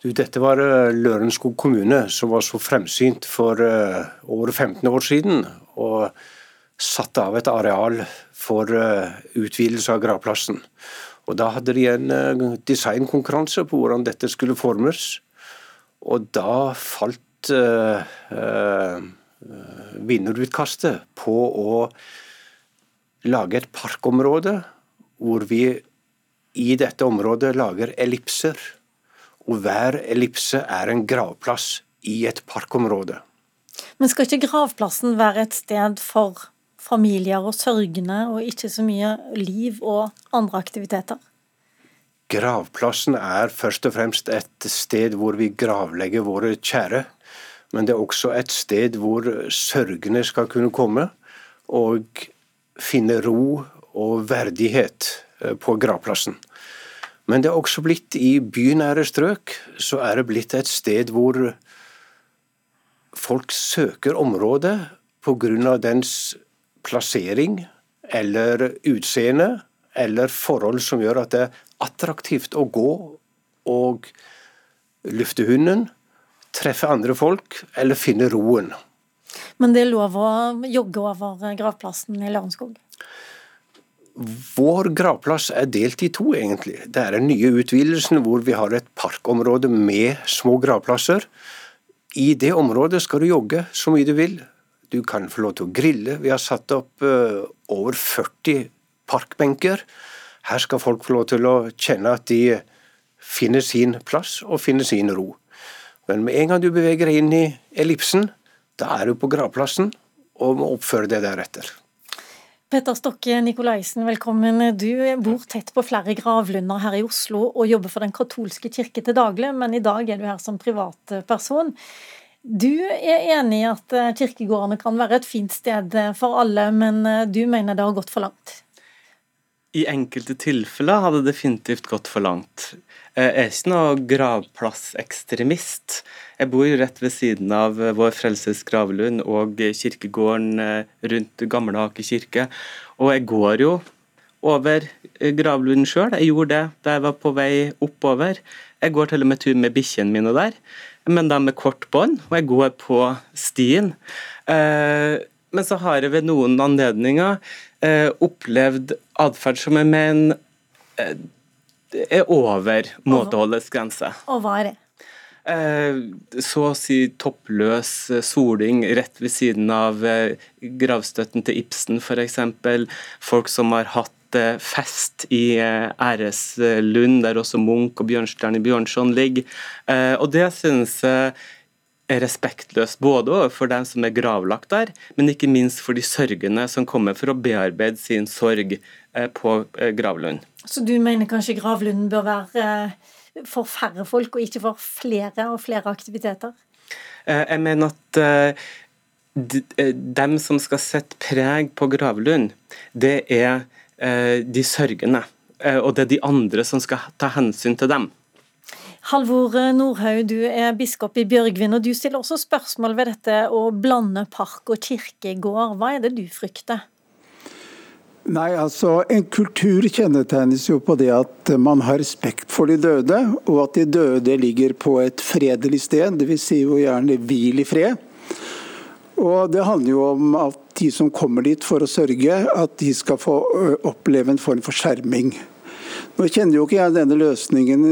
Speaker 10: Du, dette var eh, Lørenskog kommune som var så fremsynt for uh, over 15 år siden. og satte av et areal for uh, utvidelse av gravplassen. Og Da hadde de en eh, designkonkurranse på hvordan dette skulle formes. Og da falt vinnerutkastet på å lage et parkområde hvor vi i dette området lager ellipser. Og hver ellipse er en gravplass i et parkområde.
Speaker 2: Men skal ikke gravplassen være et sted for familier og sørgende, og ikke så mye liv og andre aktiviteter?
Speaker 10: Gravplassen er først og fremst et sted hvor vi gravlegger våre kjære. Men det er også et sted hvor sørgende skal kunne komme og finne ro og verdighet eh, på gravplassen. Men det er også blitt i bynære strøk så er det blitt et sted hvor folk søker området pga. dens plassering eller utseende eller forhold som gjør at det er attraktivt å gå og lufte hunden, treffe andre folk eller finne roen.
Speaker 2: Men det er lov å jogge over gravplassen i Lørenskog?
Speaker 10: Vår gravplass er delt i to, egentlig. Det er den nye utvidelsen hvor vi har et parkområde med små gravplasser. I det området skal du jogge så mye du vil. Du kan få lov til å grille. Vi har satt opp uh, over 40 parkbenker. Her skal folk få lov til å kjenne at de finner sin plass og finner sin ro. Men med en gang du beveger deg inn i ellipsen, da er du på gravplassen og må oppføre deg deretter.
Speaker 2: Petter Stokke Nikolaisen, velkommen. Du bor tett på flere gravlunder her i Oslo og jobber for Den katolske kirke til daglig, men i dag er du her som privatperson. Du er enig i at eh, kirkegårdene kan være et fint sted eh, for alle, men eh, du mener det har gått for langt?
Speaker 11: I enkelte tilfeller har det definitivt gått for langt. Jeg er ikke noe gravplassekstremist. Jeg bor rett ved siden av Vår Frelses gravlund og kirkegården rundt Gamle Aker kirke. Og jeg går jo over gravlunden sjøl. Jeg gjorde det da jeg var på vei oppover. Jeg går til og med tur med bikkjene mine der men de med kort bånd, og jeg går på stien. Eh, men så har jeg ved noen anledninger eh, opplevd atferd som jeg mener eh, er over måteholdets grense.
Speaker 2: Og hva er det?
Speaker 11: Så å si toppløs soling rett ved siden av gravstøtten til Ibsen f.eks. Folk som har hatt fest i eh, Æreslund, der også Munch og Bjørnstjerne Bjørnson ligger. Eh, og det synes jeg er respektløst, både overfor dem som er gravlagt der, men ikke minst for de sørgende som kommer for å bearbeide sin sorg eh, på gravlund.
Speaker 2: Så du mener kanskje gravlunden bør være for færre folk, og ikke for flere og flere aktiviteter?
Speaker 11: Jeg mener at dem som skal sette preg på gravlund, det er Eh, de sørgende. Eh, og det er de andre som skal ta hensyn til dem.
Speaker 2: Halvor Nordhaug, du er biskop i Bjørgvin, og du stiller også spørsmål ved dette å blande park og kirkegård. Hva er det du frykter?
Speaker 12: Nei, altså En kultur kjennetegnes jo på det at man har respekt for de døde, og at de døde ligger på et fredelig sted, dvs. Si jo gjerne hvil i fred. Og Det handler jo om at de som kommer dit for å sørge, at de skal få oppleve en form for skjerming. Nå kjenner jo ikke jeg denne løsningen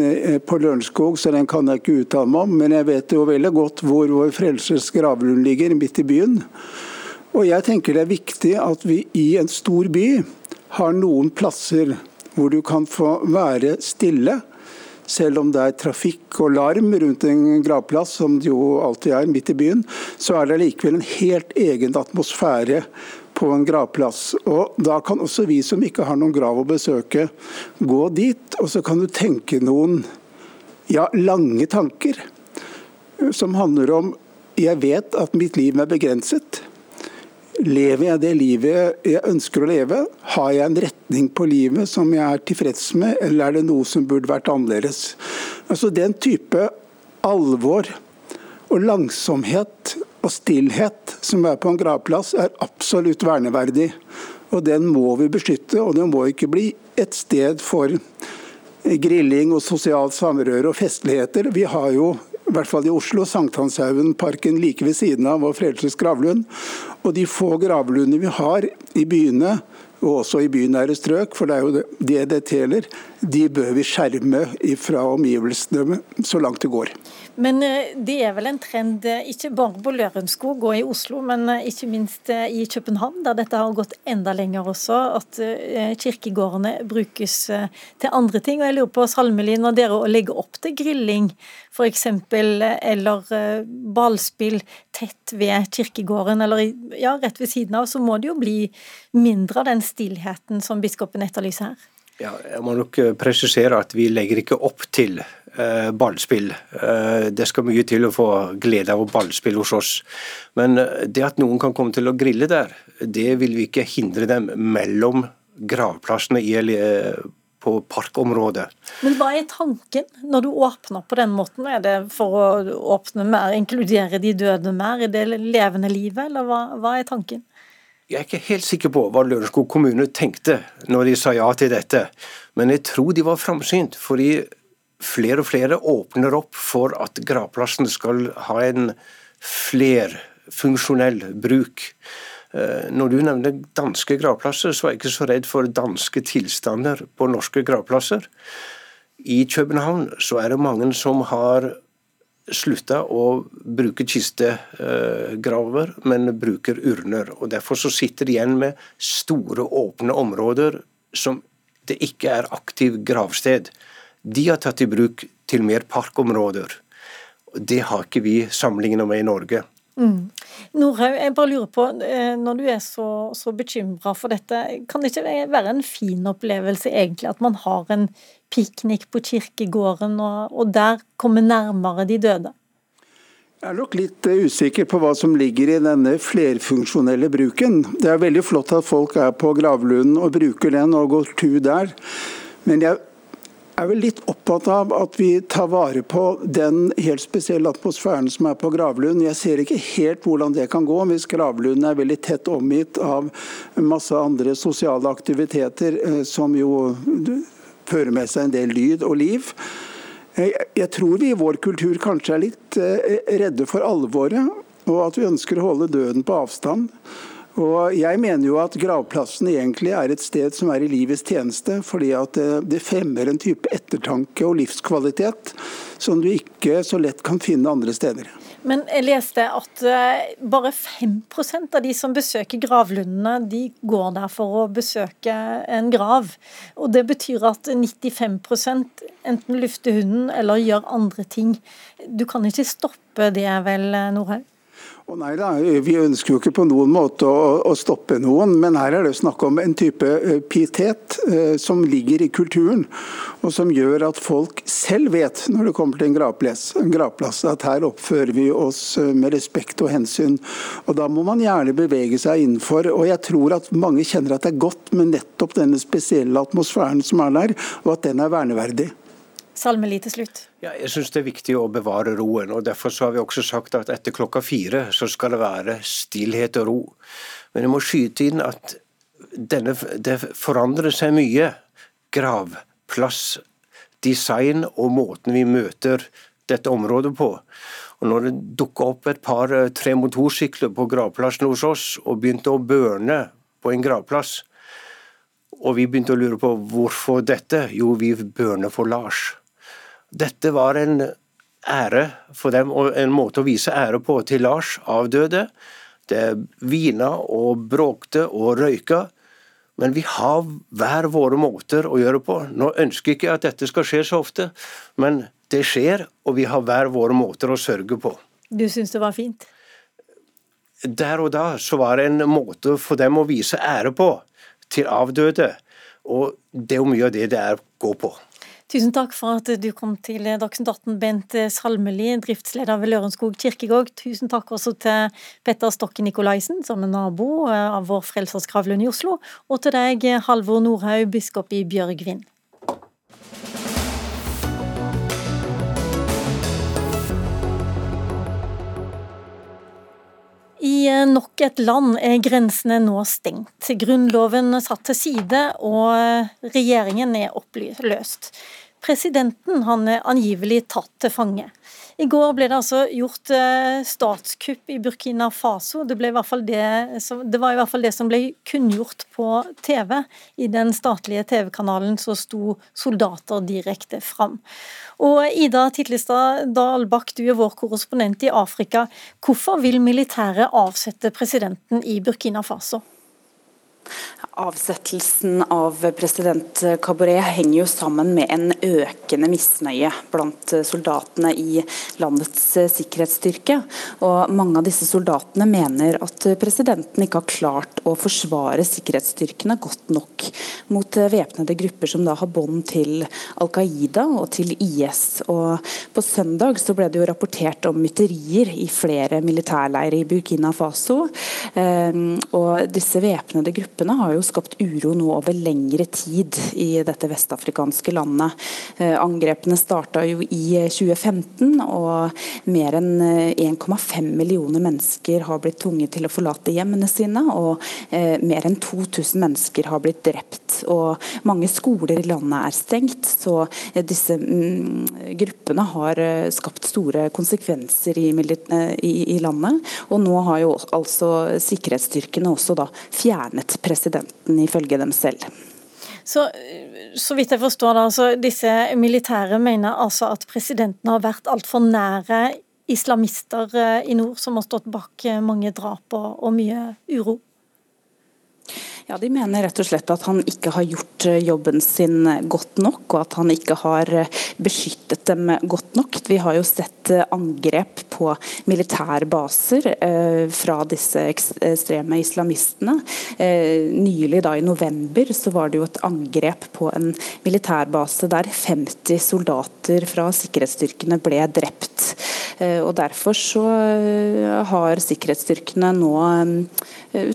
Speaker 12: på Lørenskog, så den kan jeg ikke uttale meg om. Men jeg vet jo veldig godt hvor vår Frelsers gravlund ligger, midt i byen. Og jeg tenker det er viktig at vi i en stor by har noen plasser hvor du kan få være stille selv om det er trafikk og larm rundt en gravplass, som det jo alltid er midt i byen, så er det likevel en helt egen atmosfære på en gravplass. Og Da kan også vi som ikke har noen grav å besøke, gå dit, og så kan du tenke noen ja, lange tanker. som handler om jeg vet at mitt liv er begrenset. Lever jeg det livet jeg ønsker å leve? Har jeg en retning på livet som jeg er tilfreds med, eller er det noe som burde vært annerledes? Altså Den type alvor og langsomhet og stillhet som er på en gravplass, er absolutt verneverdig. Og Den må vi beskytte, og den må ikke bli et sted for grilling og sosialt samrøre og festligheter. Vi har jo i hvert fall i Oslo, Sankthanshaugenparken like ved siden av vår Frelses gravlund. Og de få gravlunder vi har i byene, og også i bynære strøk, for det er jo det det gjelder, de bør vi skjerme fra omgivelsene så langt det går.
Speaker 2: Men eh, det er vel en trend eh, ikke bare på Lørenskog og i Oslo, men eh, ikke minst i København, der dette har gått enda lenger også, at kirkegårdene brukes til andre ting. Og jeg lurer på, Salmelin, når dere legger opp til grilling f.eks., eller ballspill tett ved kirkegården, eller ja, rett ved siden av, så må det jo bli mindre av den stillheten som biskopen etterlyser her?
Speaker 10: Ja, jeg må nok presisere at vi legger ikke opp til Eh, ballspill. Eh, det skal mye til å få glede av ballspill hos oss. Men eh, det at noen kan komme til å grille der, det vil vi ikke hindre dem mellom gravplassene i, på parkområdet.
Speaker 2: Men hva er tanken når du åpner på den måten? Er det for å åpne mer, inkludere de døde mer i det levende livet, eller hva, hva er tanken?
Speaker 10: Jeg er ikke helt sikker på hva Lørenskog kommune tenkte når de sa ja til dette, men jeg tror de var framsynt. fordi flere og flere åpner opp for at gravplassen skal ha en flerfunksjonell bruk. Eh, når du nevner danske gravplasser, så er jeg ikke så redd for danske tilstander på norske gravplasser. I København så er det mange som har slutta å bruke kistegraver, men bruker urner. og Derfor så sitter de igjen med store, åpne områder som det ikke er aktiv gravsted de har tatt i bruk til mer parkområder. Det har ikke vi sammenlignet med i Norge.
Speaker 2: Mm. Norhaug, jeg bare lurer på, eh, når du er så, så bekymra for dette, kan det ikke være en fin opplevelse egentlig at man har en piknik på kirkegården, og, og der kommer nærmere de døde?
Speaker 12: Jeg er nok litt eh, usikker på hva som ligger i denne flerfunksjonelle bruken. Det er veldig flott at folk er på gravlunden og bruker den og går tur der. Men jeg er vel litt opptatt av at vi tar vare på den helt spesielle atmosfæren som er på Gravlund. Jeg ser ikke helt hvordan det kan gå hvis Gravlund er veldig tett omgitt av masse andre sosiale aktiviteter eh, som jo fører med seg en del lyd og liv. Jeg tror vi i vår kultur kanskje er litt eh, redde for alvoret, og at vi ønsker å holde døden på avstand. Og Jeg mener jo at gravplassen egentlig er et sted som er i livets tjeneste, fordi at det fremmer en type ettertanke og livskvalitet som du ikke så lett kan finne andre steder.
Speaker 2: Men jeg leste at eh, bare 5% av de som besøker gravlundene, de går der for å besøke en grav. Og Det betyr at 95% enten lufter hunden eller gjør andre ting. Du kan ikke stoppe det vel, Nordhaug?
Speaker 12: Oh, nei da, Vi ønsker jo ikke på noen måte å, å, stoppe noen, men her er det snakk om en type uh, pietet eh, som ligger i kulturen, og som gjør at folk selv vet, når det kommer til en gravplass, en gravplass at her oppfører vi oss uh, med respekt og hensyn. Og Da må man gjerne bevege seg innenfor. og Jeg tror at mange kjenner at det er godt med nettopp denne spesielle atmosfæren som er der, og at den er verneverdig.
Speaker 2: Salmeli til slutt.
Speaker 10: Ja, jeg syns det er viktig å bevare roen. og Derfor har vi også sagt at etter klokka fire så skal det være stillhet og ro. Men jeg må skyte inn at denne, det forandrer seg mye. Gravplass, design og måten vi møter dette området på. Og når det dukka opp et par-tre motorsykler på gravplassen hos oss og begynte å børne på en gravplass, og vi begynte å lure på hvorfor dette, jo, vi børner for Lars. Dette var en ære for dem, og en måte å vise ære på til Lars, avdøde. Det vina og bråkte og røyka. Men vi har hver våre måter å gjøre på. Nå ønsker jeg ikke at dette skal skje så ofte, men det skjer, og vi har hver våre måter å sørge på.
Speaker 2: Du syns det var fint?
Speaker 10: Der og da så var det en måte for dem å vise ære på til avdøde. Og det er jo mye av det det er å gå på.
Speaker 2: Tusen takk for at du kom til Dagsnytt 18, Bent Salmeli, driftsleder ved Lørenskog kirkegård. Tusen takk også til Petter Stokke Nikolaisen, som er nabo av vår Frelsers i Oslo, og til deg, Halvor Nordhaug, biskop i Bjørgvin. I nok et land er grensene nå stengt. Grunnloven satt til side, og regjeringen er oppløst. Presidenten han angivelig tatt til fange. I går ble det altså gjort eh, statskupp i Burkina Faso. Det, det, det var i hvert fall det som ble kunngjort på TV. I den statlige TV-kanalen så sto soldater direkte fram. Og Ida Titlestad Dahlbakk, du er vår korrespondent i Afrika. Hvorfor vil militæret avsette presidenten i Burkina Faso?
Speaker 13: Avsettelsen av president Kabore henger jo sammen med en økende misnøye blant soldatene i landets sikkerhetsstyrke. Og Mange av disse soldatene mener at presidenten ikke har klart å forsvare sikkerhetsstyrkene godt nok mot væpnede grupper som da har bånd til Al Qaida og til IS. Og På søndag så ble det jo rapportert om mytterier i flere militærleirer i Burkina Faso. Ehm, og disse væpnede gruppene har jo skapt uro nå over lengre tid i dette vestafrikanske landet. Eh, angrepene starta jo i 2015, eh, og mer enn 1,5 eh, millioner mennesker har blitt tvunget til å forlate hjemmene sine, og mer enn 2000 mennesker har blitt drept. Og mange skoler i landet er stengt, så disse mm, gruppene har skapt store konsekvenser i landet. Og nå har jo altså sikkerhetsstyrkene også da fjernet presidenten ifølge dem selv.
Speaker 2: Så, så vidt jeg forstår da, så Disse militære mener altså at presidenten har vært altfor nære islamister eh, i nord, som har stått bak eh, mange drap og, og mye uro?
Speaker 13: Ja, De mener rett og slett at han ikke har gjort eh, jobben sin eh, godt nok, og at han ikke har eh, beskyttet dem godt nok. Vi har jo sett angrep på militærbaser fra disse ekstreme islamistene. Nylig da i november så var det jo et angrep på en militærbase der 50 soldater fra sikkerhetsstyrkene ble drept. Og Derfor så har sikkerhetsstyrkene nå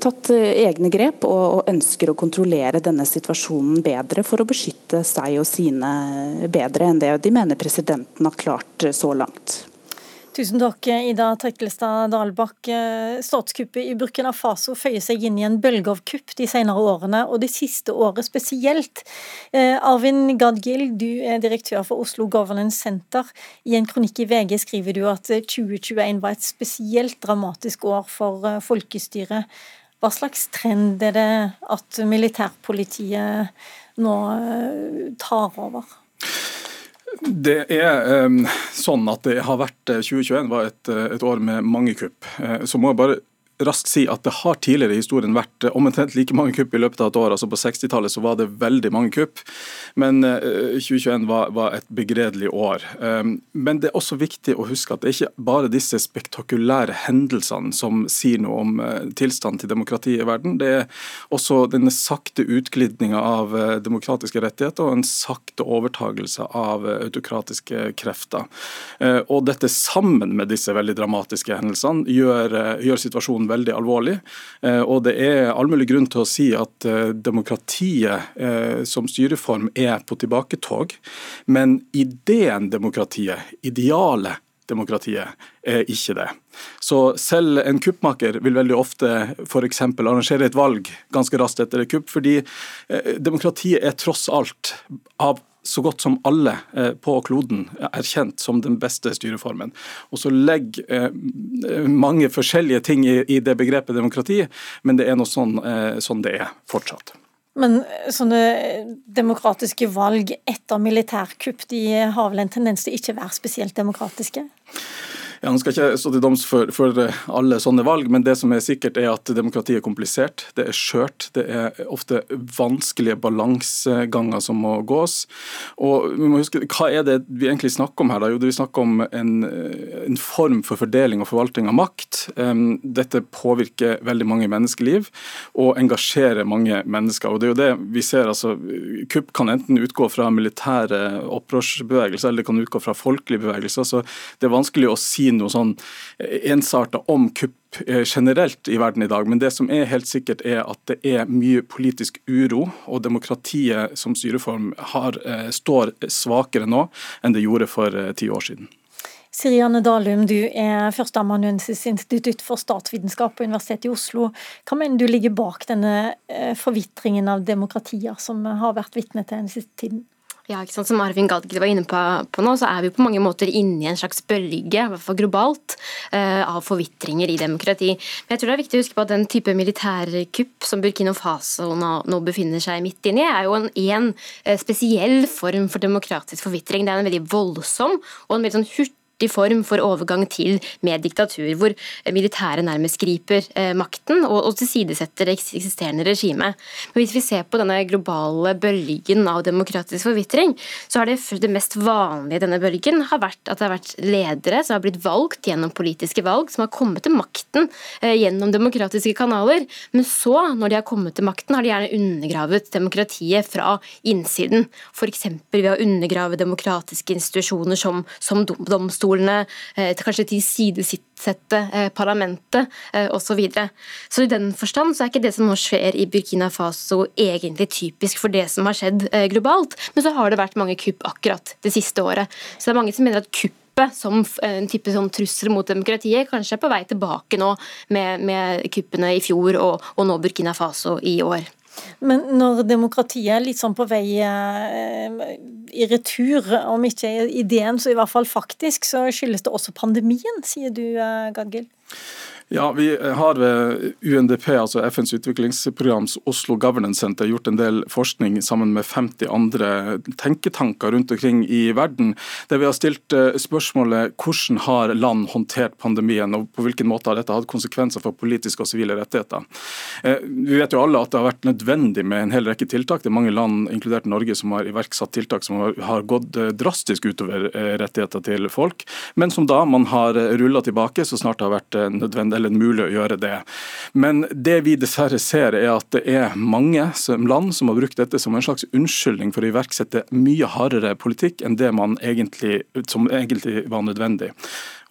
Speaker 13: tatt egne grep. og ønsker å kontrollere denne situasjonen bedre for å beskytte seg og sine bedre enn det de mener presidenten har klart så langt.
Speaker 2: Tusen takk, Ida Trekkelstad Dalbakk. Statskuppet i Burkina Faso føyer seg inn i en bølge av kupp de senere årene, og det siste året spesielt. Eh, Arvin Gadgil, du er direktør for Oslo Governance Center. I en kronikk i VG skriver du at 2021 var et spesielt dramatisk år for eh, folkestyret. Hva slags trend er det at militærpolitiet nå eh, tar over?
Speaker 14: Det er um, sånn at det har vært 2021 eh, var et, eh, et år med mange kupp. Så må jeg bare raskt si at det har tidligere i historien vært eh, omtrent like mange kupp i løpet av et år. altså På 60-tallet så var det veldig mange kupp, men 2021 eh, var, var, et begredelig år. Um, men det er også viktig å huske at det er ikke bare disse spektakulære hendelsene som sier noe om eh, tilstanden til demokratiet i verden. Det er også denne sakte utglidninga av demokratiske rettigheter og en sakte overtagelse av autokratiske krefter. Og dette sammen med disse veldig dramatiske hendelsene gjør, gjør situasjonen veldig alvorlig. Eh, og det er all mulig grunn til å si at eh, demokratiet eh, som styreform er på tilbaketog. Men ideen demokratiet, idealet demokratiet, er ikke det. Så selv en kuppmaker vil veldig ofte f.eks. arrangere et valg ganske raskt etter et kupp, fordi demokratiet er tross alt av så godt som alle eh, på kloden er kjent som den beste styreformen. Og så legger eh, mange forskjellige ting i det begrepet demokrati, men det er noe sånn, eh, sånn det er fortsatt.
Speaker 2: Men sånne demokratiske valg etter militærkupp, de har vel en tendens til ikke å være spesielt demokratiske?
Speaker 14: Ja, Nå skal ikke stå til doms for, for, alle sånne valg, men det som er sikkert er at demokratiet er komplisert, det er skjørt. Det er ofte vanskelige balanseganger som må gås. Og vi må huske, Hva er det vi egentlig snakker om her? da? Jo, det Vi snakker om en, en form for fordeling og forvaltning av makt. Dette påvirker veldig mange menneskeliv og engasjerer mange mennesker. og det er jo det vi ser, altså, Kupp kan enten utgå fra militære opprørsbevegelser eller det kan utgå fra folkelige bevegelser. så Det er vanskelig å si noe sånn ensarta om kupp eh, generelt i verden i dag, men det som er helt sikkert er at det er mye politisk uro, og demokratiet som styreform har, eh, står svakere nå enn det gjorde for eh, ti år siden.
Speaker 2: Sirianne Dalum, du er førsteamanuensis institutt for statsvitenskap på Universitetet i Oslo. Hva mener du ligger bak denne forvitringen av demokratier som har vært vitne til den siste tiden?
Speaker 15: Ja, ikke sant? Som Arvin Gadgid var inne på, på, nå, så er vi på mange måter inne i en slags bølge, i hvert fall globalt, uh, av forvitringer i demokrati. Men jeg tror det er viktig å huske på at den type militærkupp som Burkina Faso nå, nå befinner seg midt inne i, er jo en, en uh, spesiell form for demokratisk forvitring. Det er en veldig voldsom og en veldig sånn hurtig riktig form for overgang til med diktatur, hvor militæret nærmest griper eh, makten og tilsidesetter det eksisterende regimet. Men hvis vi ser på denne globale bølgen av demokratisk forvitring, så har det, det mest vanlige i denne bølgen har vært at det har vært ledere som har blitt valgt gjennom politiske valg, som har kommet til makten eh, gjennom demokratiske kanaler. Men så, når de har kommet til makten, har de gjerne undergravet demokratiet fra innsiden. F.eks. ved å undergrave demokratiske institusjoner som, som domstoler domstolene, eh, kanskje tilsidesette eh, parlamentet eh, osv. Så, videre. så i den forstand så er ikke det som nå skjer i Burkina Faso egentlig typisk for det som har skjedd globalt, men så har det vært mange kupp akkurat det siste året. Så det er mange som mener at kupp som en type sånn trussel mot demokratiet, kanskje er på vei tilbake nå med, med kuppene i fjor og, og nå Burkina Faso i år.
Speaker 2: Men når demokratiet er litt sånn på vei eh, i retur, om ikke ideen, så i hvert fall faktisk, så skyldes det også pandemien, sier du, eh, Gaggel?
Speaker 14: Ja, Vi har ved UNDP, altså FNs utviklingsprograms Oslo Governance Center, gjort en del forskning sammen med 50 andre tenketanker rundt omkring i verden, der vi har stilt eh, spørsmålet hvordan har land håndtert pandemien, og på hvilken måte har dette hatt konsekvenser for politiske og sivile rettigheter. Eh, vi vet jo alle at det har vært nødvendig med en hel rekke tiltak. Det er mange land, inkludert Norge, som har iverksatt tiltak som har gått eh, drastisk utover rettigheter til folk, men som da man har rulla tilbake så snart det har vært nødvendig eller mulig å gjøre det. Men det vi dessverre ser, er at det er mange land som har brukt dette som en slags unnskyldning for å iverksette mye hardere politikk enn det egentlig, som egentlig var nødvendig.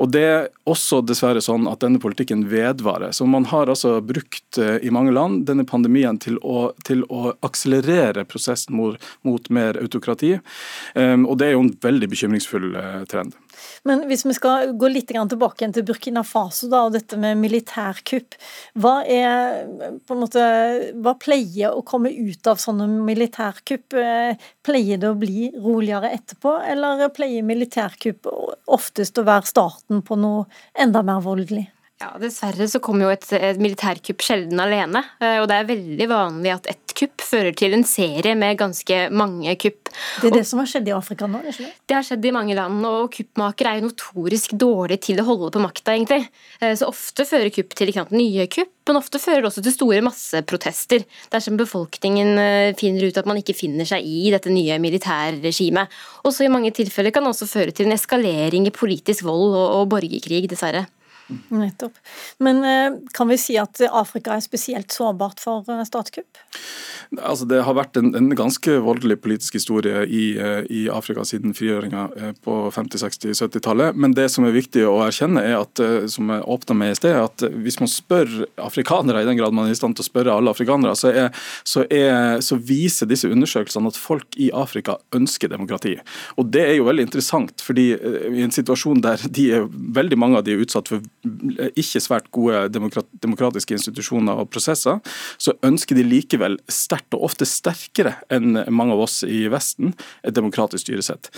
Speaker 14: Og Det er også dessverre sånn at denne politikken vedvarer. Så Man har altså brukt eh, i mange land denne pandemien til å, til å akselerere prosessen mot, mot mer autokrati. Um, og Det er jo en veldig bekymringsfull uh, trend.
Speaker 2: Men hvis vi skal gå litt tilbake til Burkina Faso da, og dette med militærkupp. Hva, er, måte, hva pleier å komme ut av sånne militærkupp? Eh, pleier det å bli roligere etterpå, eller pleier militærkupp oftest å være starten på noe enda mer voldelig?
Speaker 15: Ja, Dessverre så kommer jo et, et militærkupp sjelden alene. Eh, og det er veldig vanlig at ett kupp fører til en serie med ganske mange kupp.
Speaker 2: Det er det som har skjedd i Afrika nå? det?
Speaker 15: Det har skjedd i mange land, og kuppmakere er jo notorisk dårlige til å holde på makta, egentlig. Eh, så ofte fører kupp til sant, nye kupp, men ofte fører det også til store masseprotester. Dersom befolkningen eh, finner ut at man ikke finner seg i dette nye militærregimet. Også i mange tilfeller kan det også føre til en eskalering i politisk vold og, og borgerkrig, dessverre.
Speaker 2: Nettopp. Men eh, kan vi si at Afrika er spesielt sårbart for eh, statskupp?
Speaker 14: Altså, det har vært en, en ganske voldelig politisk historie i, eh, i Afrika siden frigjøringa på 50-, 60-, 70-tallet. Men det som er viktig å erkjenne, er at som jeg åpna med i sted, at hvis man spør afrikanere, i den grad man er i stand til å spørre alle afrikanere, så, er, så, er, så viser disse undersøkelsene at folk i Afrika ønsker demokrati. Og Det er jo veldig interessant, fordi i en situasjon der de er, veldig mange av de er utsatt for ikke svært gode demokratiske institusjoner og prosesser, så ønsker de likevel sterkt, og ofte sterkere enn mange av oss i Vesten, et demokratisk styresett.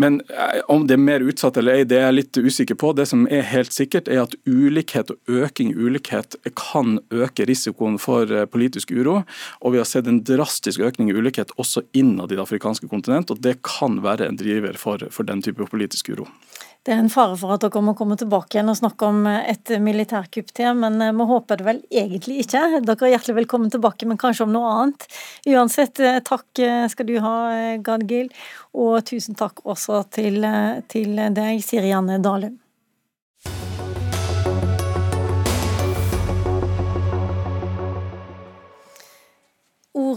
Speaker 14: Men eh, om det er mer utsatt eller ei, det er jeg litt usikker på. Det som er helt sikkert, er at ulikhet og øking i ulikhet kan øke risikoen for eh, politisk uro. Og vi har sett en drastisk økning i ulikhet også innad i det afrikanske kontinent, og det kan være en driver for, for den type politisk uro.
Speaker 2: Det er en fare for at dere må komme tilbake igjen og snakke om et militærkupp til, men eh, vi håper det vel egentlig ikke. Dere er hjertelig velkommen tilbake, men kanskje om noe annet. Uansett, eh, takk eh, skal du ha, Gadgil, og tusen takk også til, til deg, Siri Janne Dalum.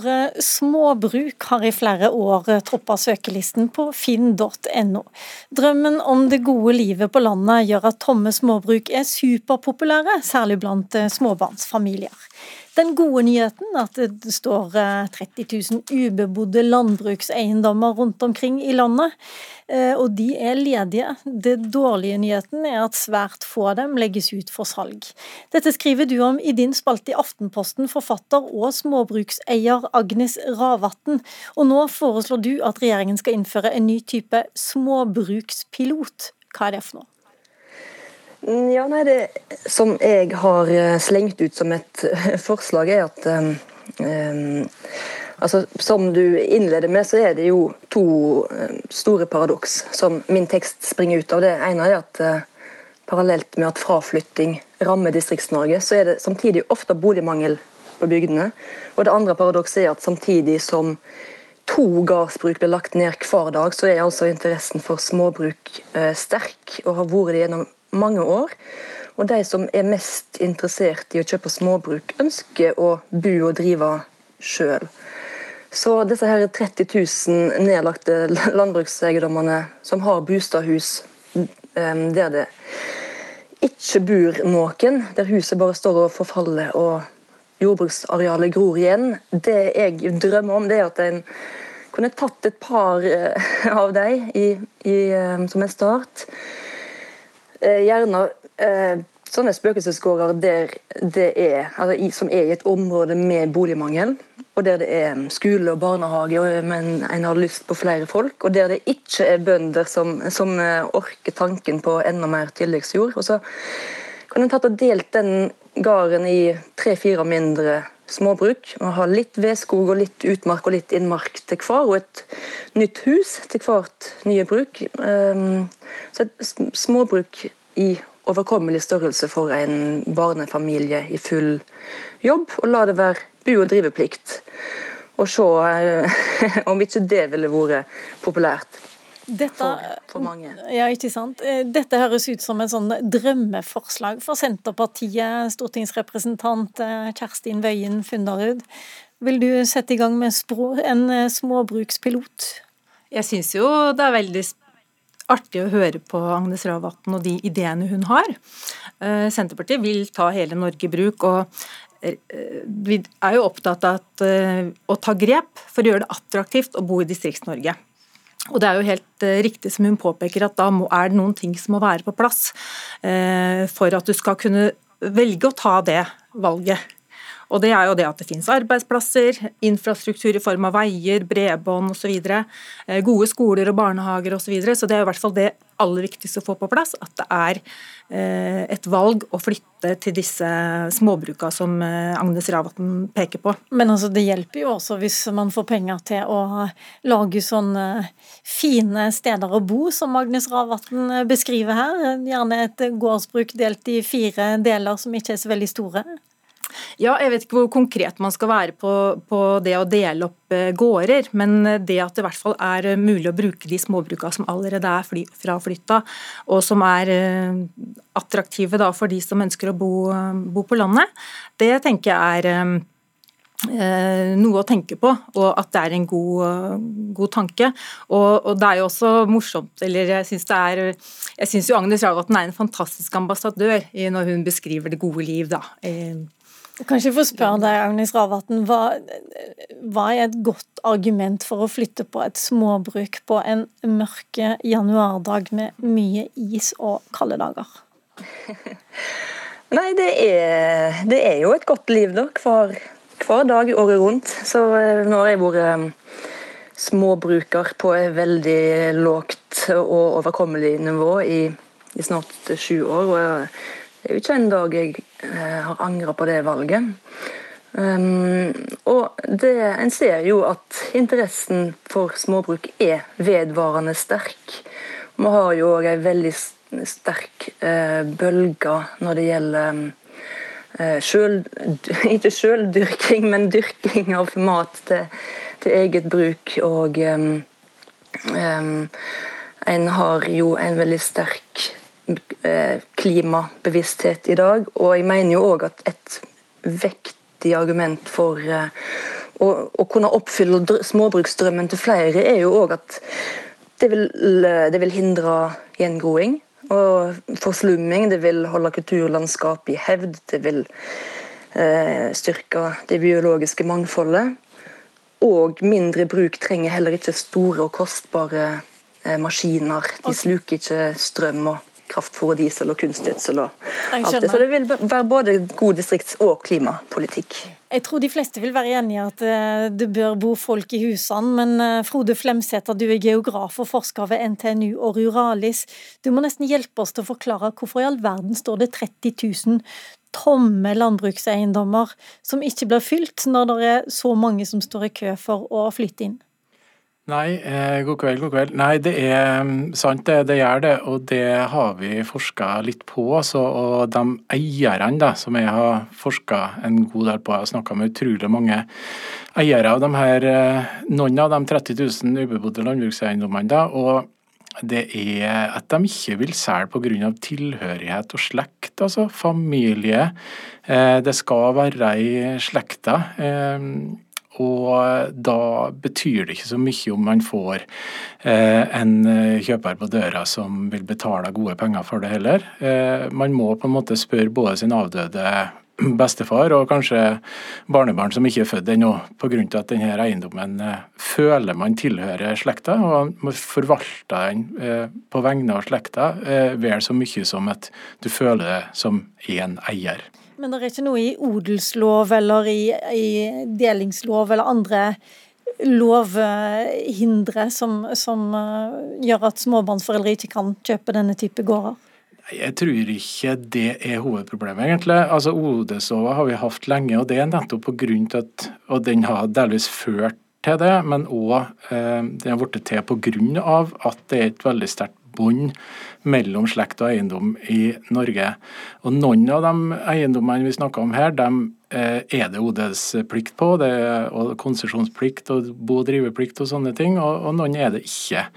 Speaker 2: Ordet småbruk har i flere år troppa søkelisten på finn.no. Drømmen om det gode livet på landet gjør at tomme småbruk er superpopulære, særlig blant småbarnsfamilier. Den gode nyheten er at det står 30 eh, 000 ubebodde landbrukseiendommer rundt omkring i landet, eh, og de er ledige. Det dårlige nyheten er at svært få av dem legges ut for salg. Dette skriver du om i din spalte i Aftenposten, forfatter og småbrukseier Agnes Ravatn. Og nå foreslår du at regjeringen skal innføre en ny type småbrukspilot. Hva er det for noe?
Speaker 16: Ja, nei, Det som jeg har eh, slengt ut som et eh, forslag, er at um, altså, Som du innleder med, så er det jo to store paradoks som min tekst springer ut av. Det ene er at uh, parallelt med at fraflytting rammer Distrikts-Norge, så er det samtidig ofte boligmangel på bygdene. Og det andre paradokset er at samtidig som to gardsbruk blir lagt ned hver dag, så er altså interessen for småbruk uh, sterk, og har vært det gjennom mange år. Og de som er mest interessert i å kjøpe småbruk, ønsker å bo og drive sjøl. Så disse her 30 000 nedlagte landbrukseiendommene som har bostadhus der det ikke bor noen, der huset bare står og forfaller og jordbruksarealet gror igjen, det jeg drømmer om, det er at en kunne tatt et par eh, av dem som en start Eh, gjerne eh, sånne spøkelsesgårder der det er, altså, som er i et område med boligmangel, og der det er skole og barnehage, men en har lyst på flere folk, og der det ikke er bønder som, som eh, orker tanken på enda mer tilleggsjord. Og så kan en tatt og delt den gården i tre-fire mindre småbruk. Vi Ha litt vedskog og litt utmark og litt innmark til hver, og et nytt hus til hvert nye bruk. Um, så et småbruk i overkommelig størrelse for en barnefamilie i full jobb, og la det være bu- og driveplikt. Og se eh, om ikke det ville vært populært. Dette, for, for mange.
Speaker 2: Ja, ikke sant. Eh, dette høres ut som et sånn drømmeforslag for Senterpartiet, stortingsrepresentant eh, Kjerstin Wøien Funderud. Vil du sette i gang med en småbrukspilot?
Speaker 17: Jeg syns jo det er veldig artig å høre på Agnes Ravatn og de ideene hun har. Eh, Senterpartiet vil ta hele Norge i bruk. og eh, vi er jo opptatt av at, eh, å ta grep for å gjøre det attraktivt å bo i Distrikts-Norge. Og det er jo helt riktig som hun påpeker at da er det noen ting som må være på plass for at du skal kunne velge å ta det valget. Og det er jo det at det finnes arbeidsplasser, infrastruktur i form av veier, bredbånd osv. Eh, gode skoler og barnehager osv. Så, videre. så det er i hvert fall det aller viktigste å få på plass. At det er eh, et valg å flytte til disse småbruka som eh, Agnes Ravatn peker på.
Speaker 2: Men altså, det hjelper jo også hvis man får penger til å lage sånne fine steder å bo, som Agnes Ravatn beskriver her. Gjerne et gårdsbruk delt i fire deler som ikke er så veldig store.
Speaker 17: Ja, jeg vet ikke hvor konkret man skal være på, på, det å dele opp eh, gårder, men det at det i hvert fall er eh, mulig å bruke de småbruka som allerede er fly, fraflytta, og som er eh, attraktive da, for de som ønsker å bo, bo på landet, det tenker jeg er noe å tenke på, og at det er en god, god tanke. Og, og, det er jo også morsomt, eller jeg syns det Jeg syns jo Agnes Ravatn er en fantastisk ambassadør når hun beskriver det gode liv, da.
Speaker 2: Kanskje jeg får spørre deg, Agnes Ravatn, hva, hva, er et godt argument for å flytte på et småbruk på en mørke januardag med mye is og kalde dager?
Speaker 16: Nei, det er, det er, jo et godt liv da, hver, hver dag året rundt. Så eh, nå har jeg vært eh, småbruker på et veldig lågt og overkommelig nivå i, i snart sju år. og det er jo ikke en dag jeg eh, har angra på det valget. Um, og det, En ser jo at interessen for småbruk er vedvarende sterk. Vi har jo òg ei veldig sterk uh, bølge når det gjelder uh, selv, ikke sjøldyrking, men dyrking av mat til, til eget bruk. Og um, um, en har jo en veldig sterk eh, klimabevissthet i dag. Og jeg mener jo òg at et vektig argument for eh, å, å, kunne oppfylle småbruksdrømmen til flere, er jo òg at det vil, det vil hindre gjengroing og forslumming. Det vil holde kulturlandskapet i hevd. Det vil eh, styrke det biologiske mangfoldet. Og mindre bruk trenger heller ikke store og kostbare eh, maskiner. De sluker ikke strøm og kraftfôr og diesel og kunstgjødsel og alt det. Så det vil være både god distrikts- og klimapolitikk.
Speaker 2: Jeg tror de fleste vil være enig i at eh, det bør bo folk i husene, men eh, Frode Flemsæter, du er geograf og forsker ved NTNU og Ruralis. Du må nesten hjelpe oss til å forklare hvorfor i all verden står det 30 000 tomme landbrukseiendommer som ikke blir fylt, når det er så mange som står i kø for å flytte inn?
Speaker 18: Nei, eh, god kveld, god kveld. Nei, det er mm, sant, det, det gjør det. Og det har vi forska litt på. Så, og de eierne da, som jeg har forska en god del på, jeg har snakka med utrolig mange eiere av de her, eh, noen av de 30 000 ubebodde landbrukseiendommene. da, og det er at de ikke vil selge pga. tilhørighet og slekt, altså familie. Eh, det skal være i slekta. Og da betyr det ikke så mye om man får eh, en eh, kjøper på døra som vil betale gode penger for det heller. Eh, man må på en måte spørre både sin avdøde bestefar og kanskje barnebarn som ikke er født ennå, pga. at denne eiendommen føler man tilhører slekta, og man forvalter den på vegne av slekta vel så mye som at du føler det som én eier.
Speaker 2: Men det er ikke noe i odelslov eller i, i delingslov eller andre lovhindre som, som uh, gjør at småbarnsforeldre ikke kan kjøpe denne type gårder?
Speaker 18: Jeg tror ikke det er hovedproblemet, egentlig. Altså Odelslova har vi hatt lenge, og det er nettopp på grunn til at Og den har delvis ført til det, men òg eh, den har blitt til på grunn av at det er et veldig sterkt bånd mellom slekt og eiendom i Norge. Og Noen av de eiendommene vi snakker om her, dem eh, er det odelsplikt på, det er konsesjonsplikt og bo- og driveplikt og sånne ting, og noen er det ikke.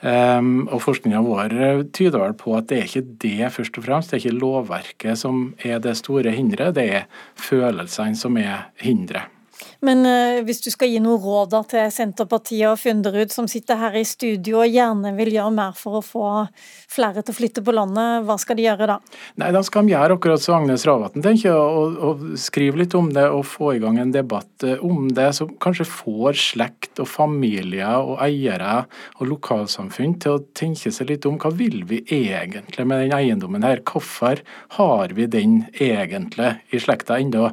Speaker 18: Um, og Forskninga vår tyder vel på at det er ikke det først og fremst, det er ikke lovverket som er det store hinderet, det er følelsene som er hinderet.
Speaker 2: Men uh, hvis du skal gi noen råd til Senterpartiet og Funderud, som sitter her i studio og gjerne vil gjøre mer for å få flere til å flytte på landet, hva skal de gjøre da?
Speaker 18: Nei, Da skal de gjøre akkurat som Agnes Ravatn tenker, og, og skrive litt om det og få i gang en debatt eh, om det, som kanskje får slekt og familie og eiere og lokalsamfunn til å tenke seg litt om hva vil vi egentlig med den eiendommen her? Hvorfor har vi den egentlig i slekta ennå?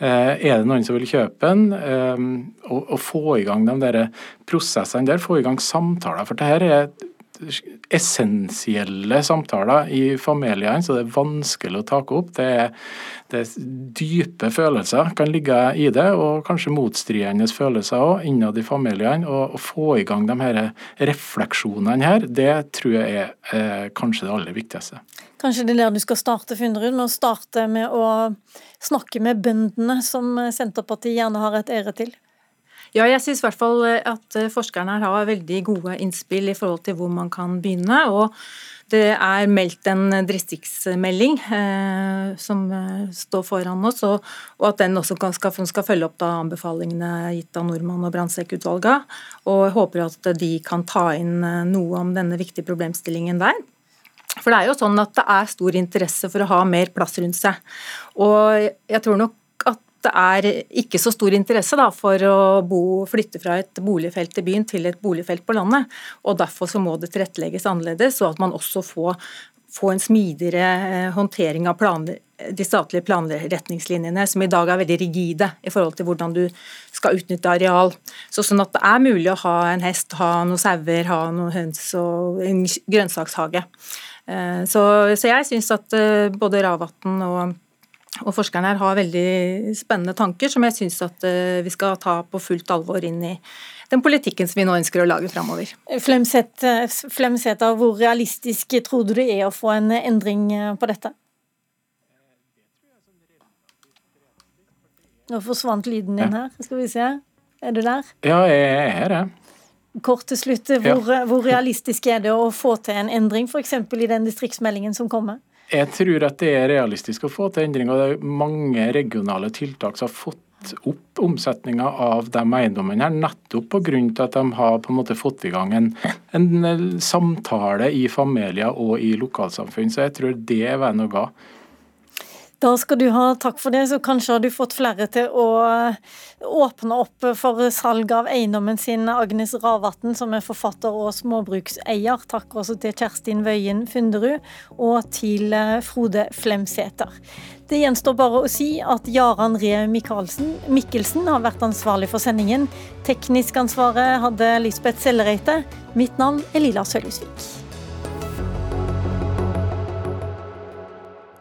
Speaker 18: Eh, er det noen som vil kjøpe den? Og, og få i gang de der prosessene der, få i gang samtaler. For det her er essensielle samtaler i familiene, så det er vanskelig å ta opp. Det er, det er, dype følelser kan ligge i det, og kanskje motstridende følelser òg innad i familiene. Og Å få i gang de her refleksjonene her, det tror jeg er eh, kanskje det aller viktigste.
Speaker 2: Kanskje det er der du skal starte, Funderud, med å starte med å snakke med bøndene, som Senterpartiet gjerne har et ære til?
Speaker 17: Ja, jeg syns i hvert fall eh, at eh, forskerne her har veldig gode innspill i forhold til hvor man kan begynne. og det er meldt en distriktsmelding eh, som eh, står foran oss, og, og at den også kan, skal, skal, følge opp da anbefalingene gitt av Nordmann og Brandtzæk-utvalget. Og håper at de kan ta inn noe om denne viktige problemstillingen der. For det er jo sånn at det er stor interesse for å ha mer plass rundt seg. Og jeg tror nok det er ikke så stor interesse da, for å bo, flytte fra et boligfelt i byen til et boligfelt på landet. og Derfor så må det tilrettelegges annerledes, så at man også får, får en smidigere eh, håndtering av planer, de statlige planretningslinjene, som i dag er veldig rigide i forhold til hvordan du skal utnytte areal. Så sånn at det er mulig å ha en hest, ha noen sauer, ha noen høns og en grønnsakshage. Eh, så, så jeg syns at eh, både Ravatn og og forskerne her har veldig spennende tanker som jeg syns at vi skal ta på fullt alvor inn i den politikken som vi nå ønsker å lage framover.
Speaker 2: Flemsæter, hvor realistisk tror du det er å få en endring på dette? Nå forsvant lyden din her, skal vi se. Er du der?
Speaker 18: Ja, jeg er her, jeg.
Speaker 2: Kort til slutt, hvor, ja. hvor realistisk er det å få til en endring, f.eks. i den distriktsmeldingen som kommer?
Speaker 18: Jeg tror at det er realistisk å få til endring, og det er mange regionale tiltak som har fått opp omsetninga av de eiendommene her, nettopp pga. at de har på en måte fått i gang en, en samtale i familier og i lokalsamfunn. Så jeg tror det er veien å gå.
Speaker 2: Da skal du ha takk for det, så kanskje har du fått flere til å åpne opp for salg av eiendommen sin, Agnes Ravatn, som er forfatter og småbrukseier. Takk også til Kjerstin Wøien Funderud, og til eh, Frode Flemsæter. Det gjenstår bare å si at Jaran Ree Mikkelsen har vært ansvarlig for sendingen. Teknisk ansvaret hadde Lisbeth Sellereite. Mitt navn er Lilla Sølhusvik.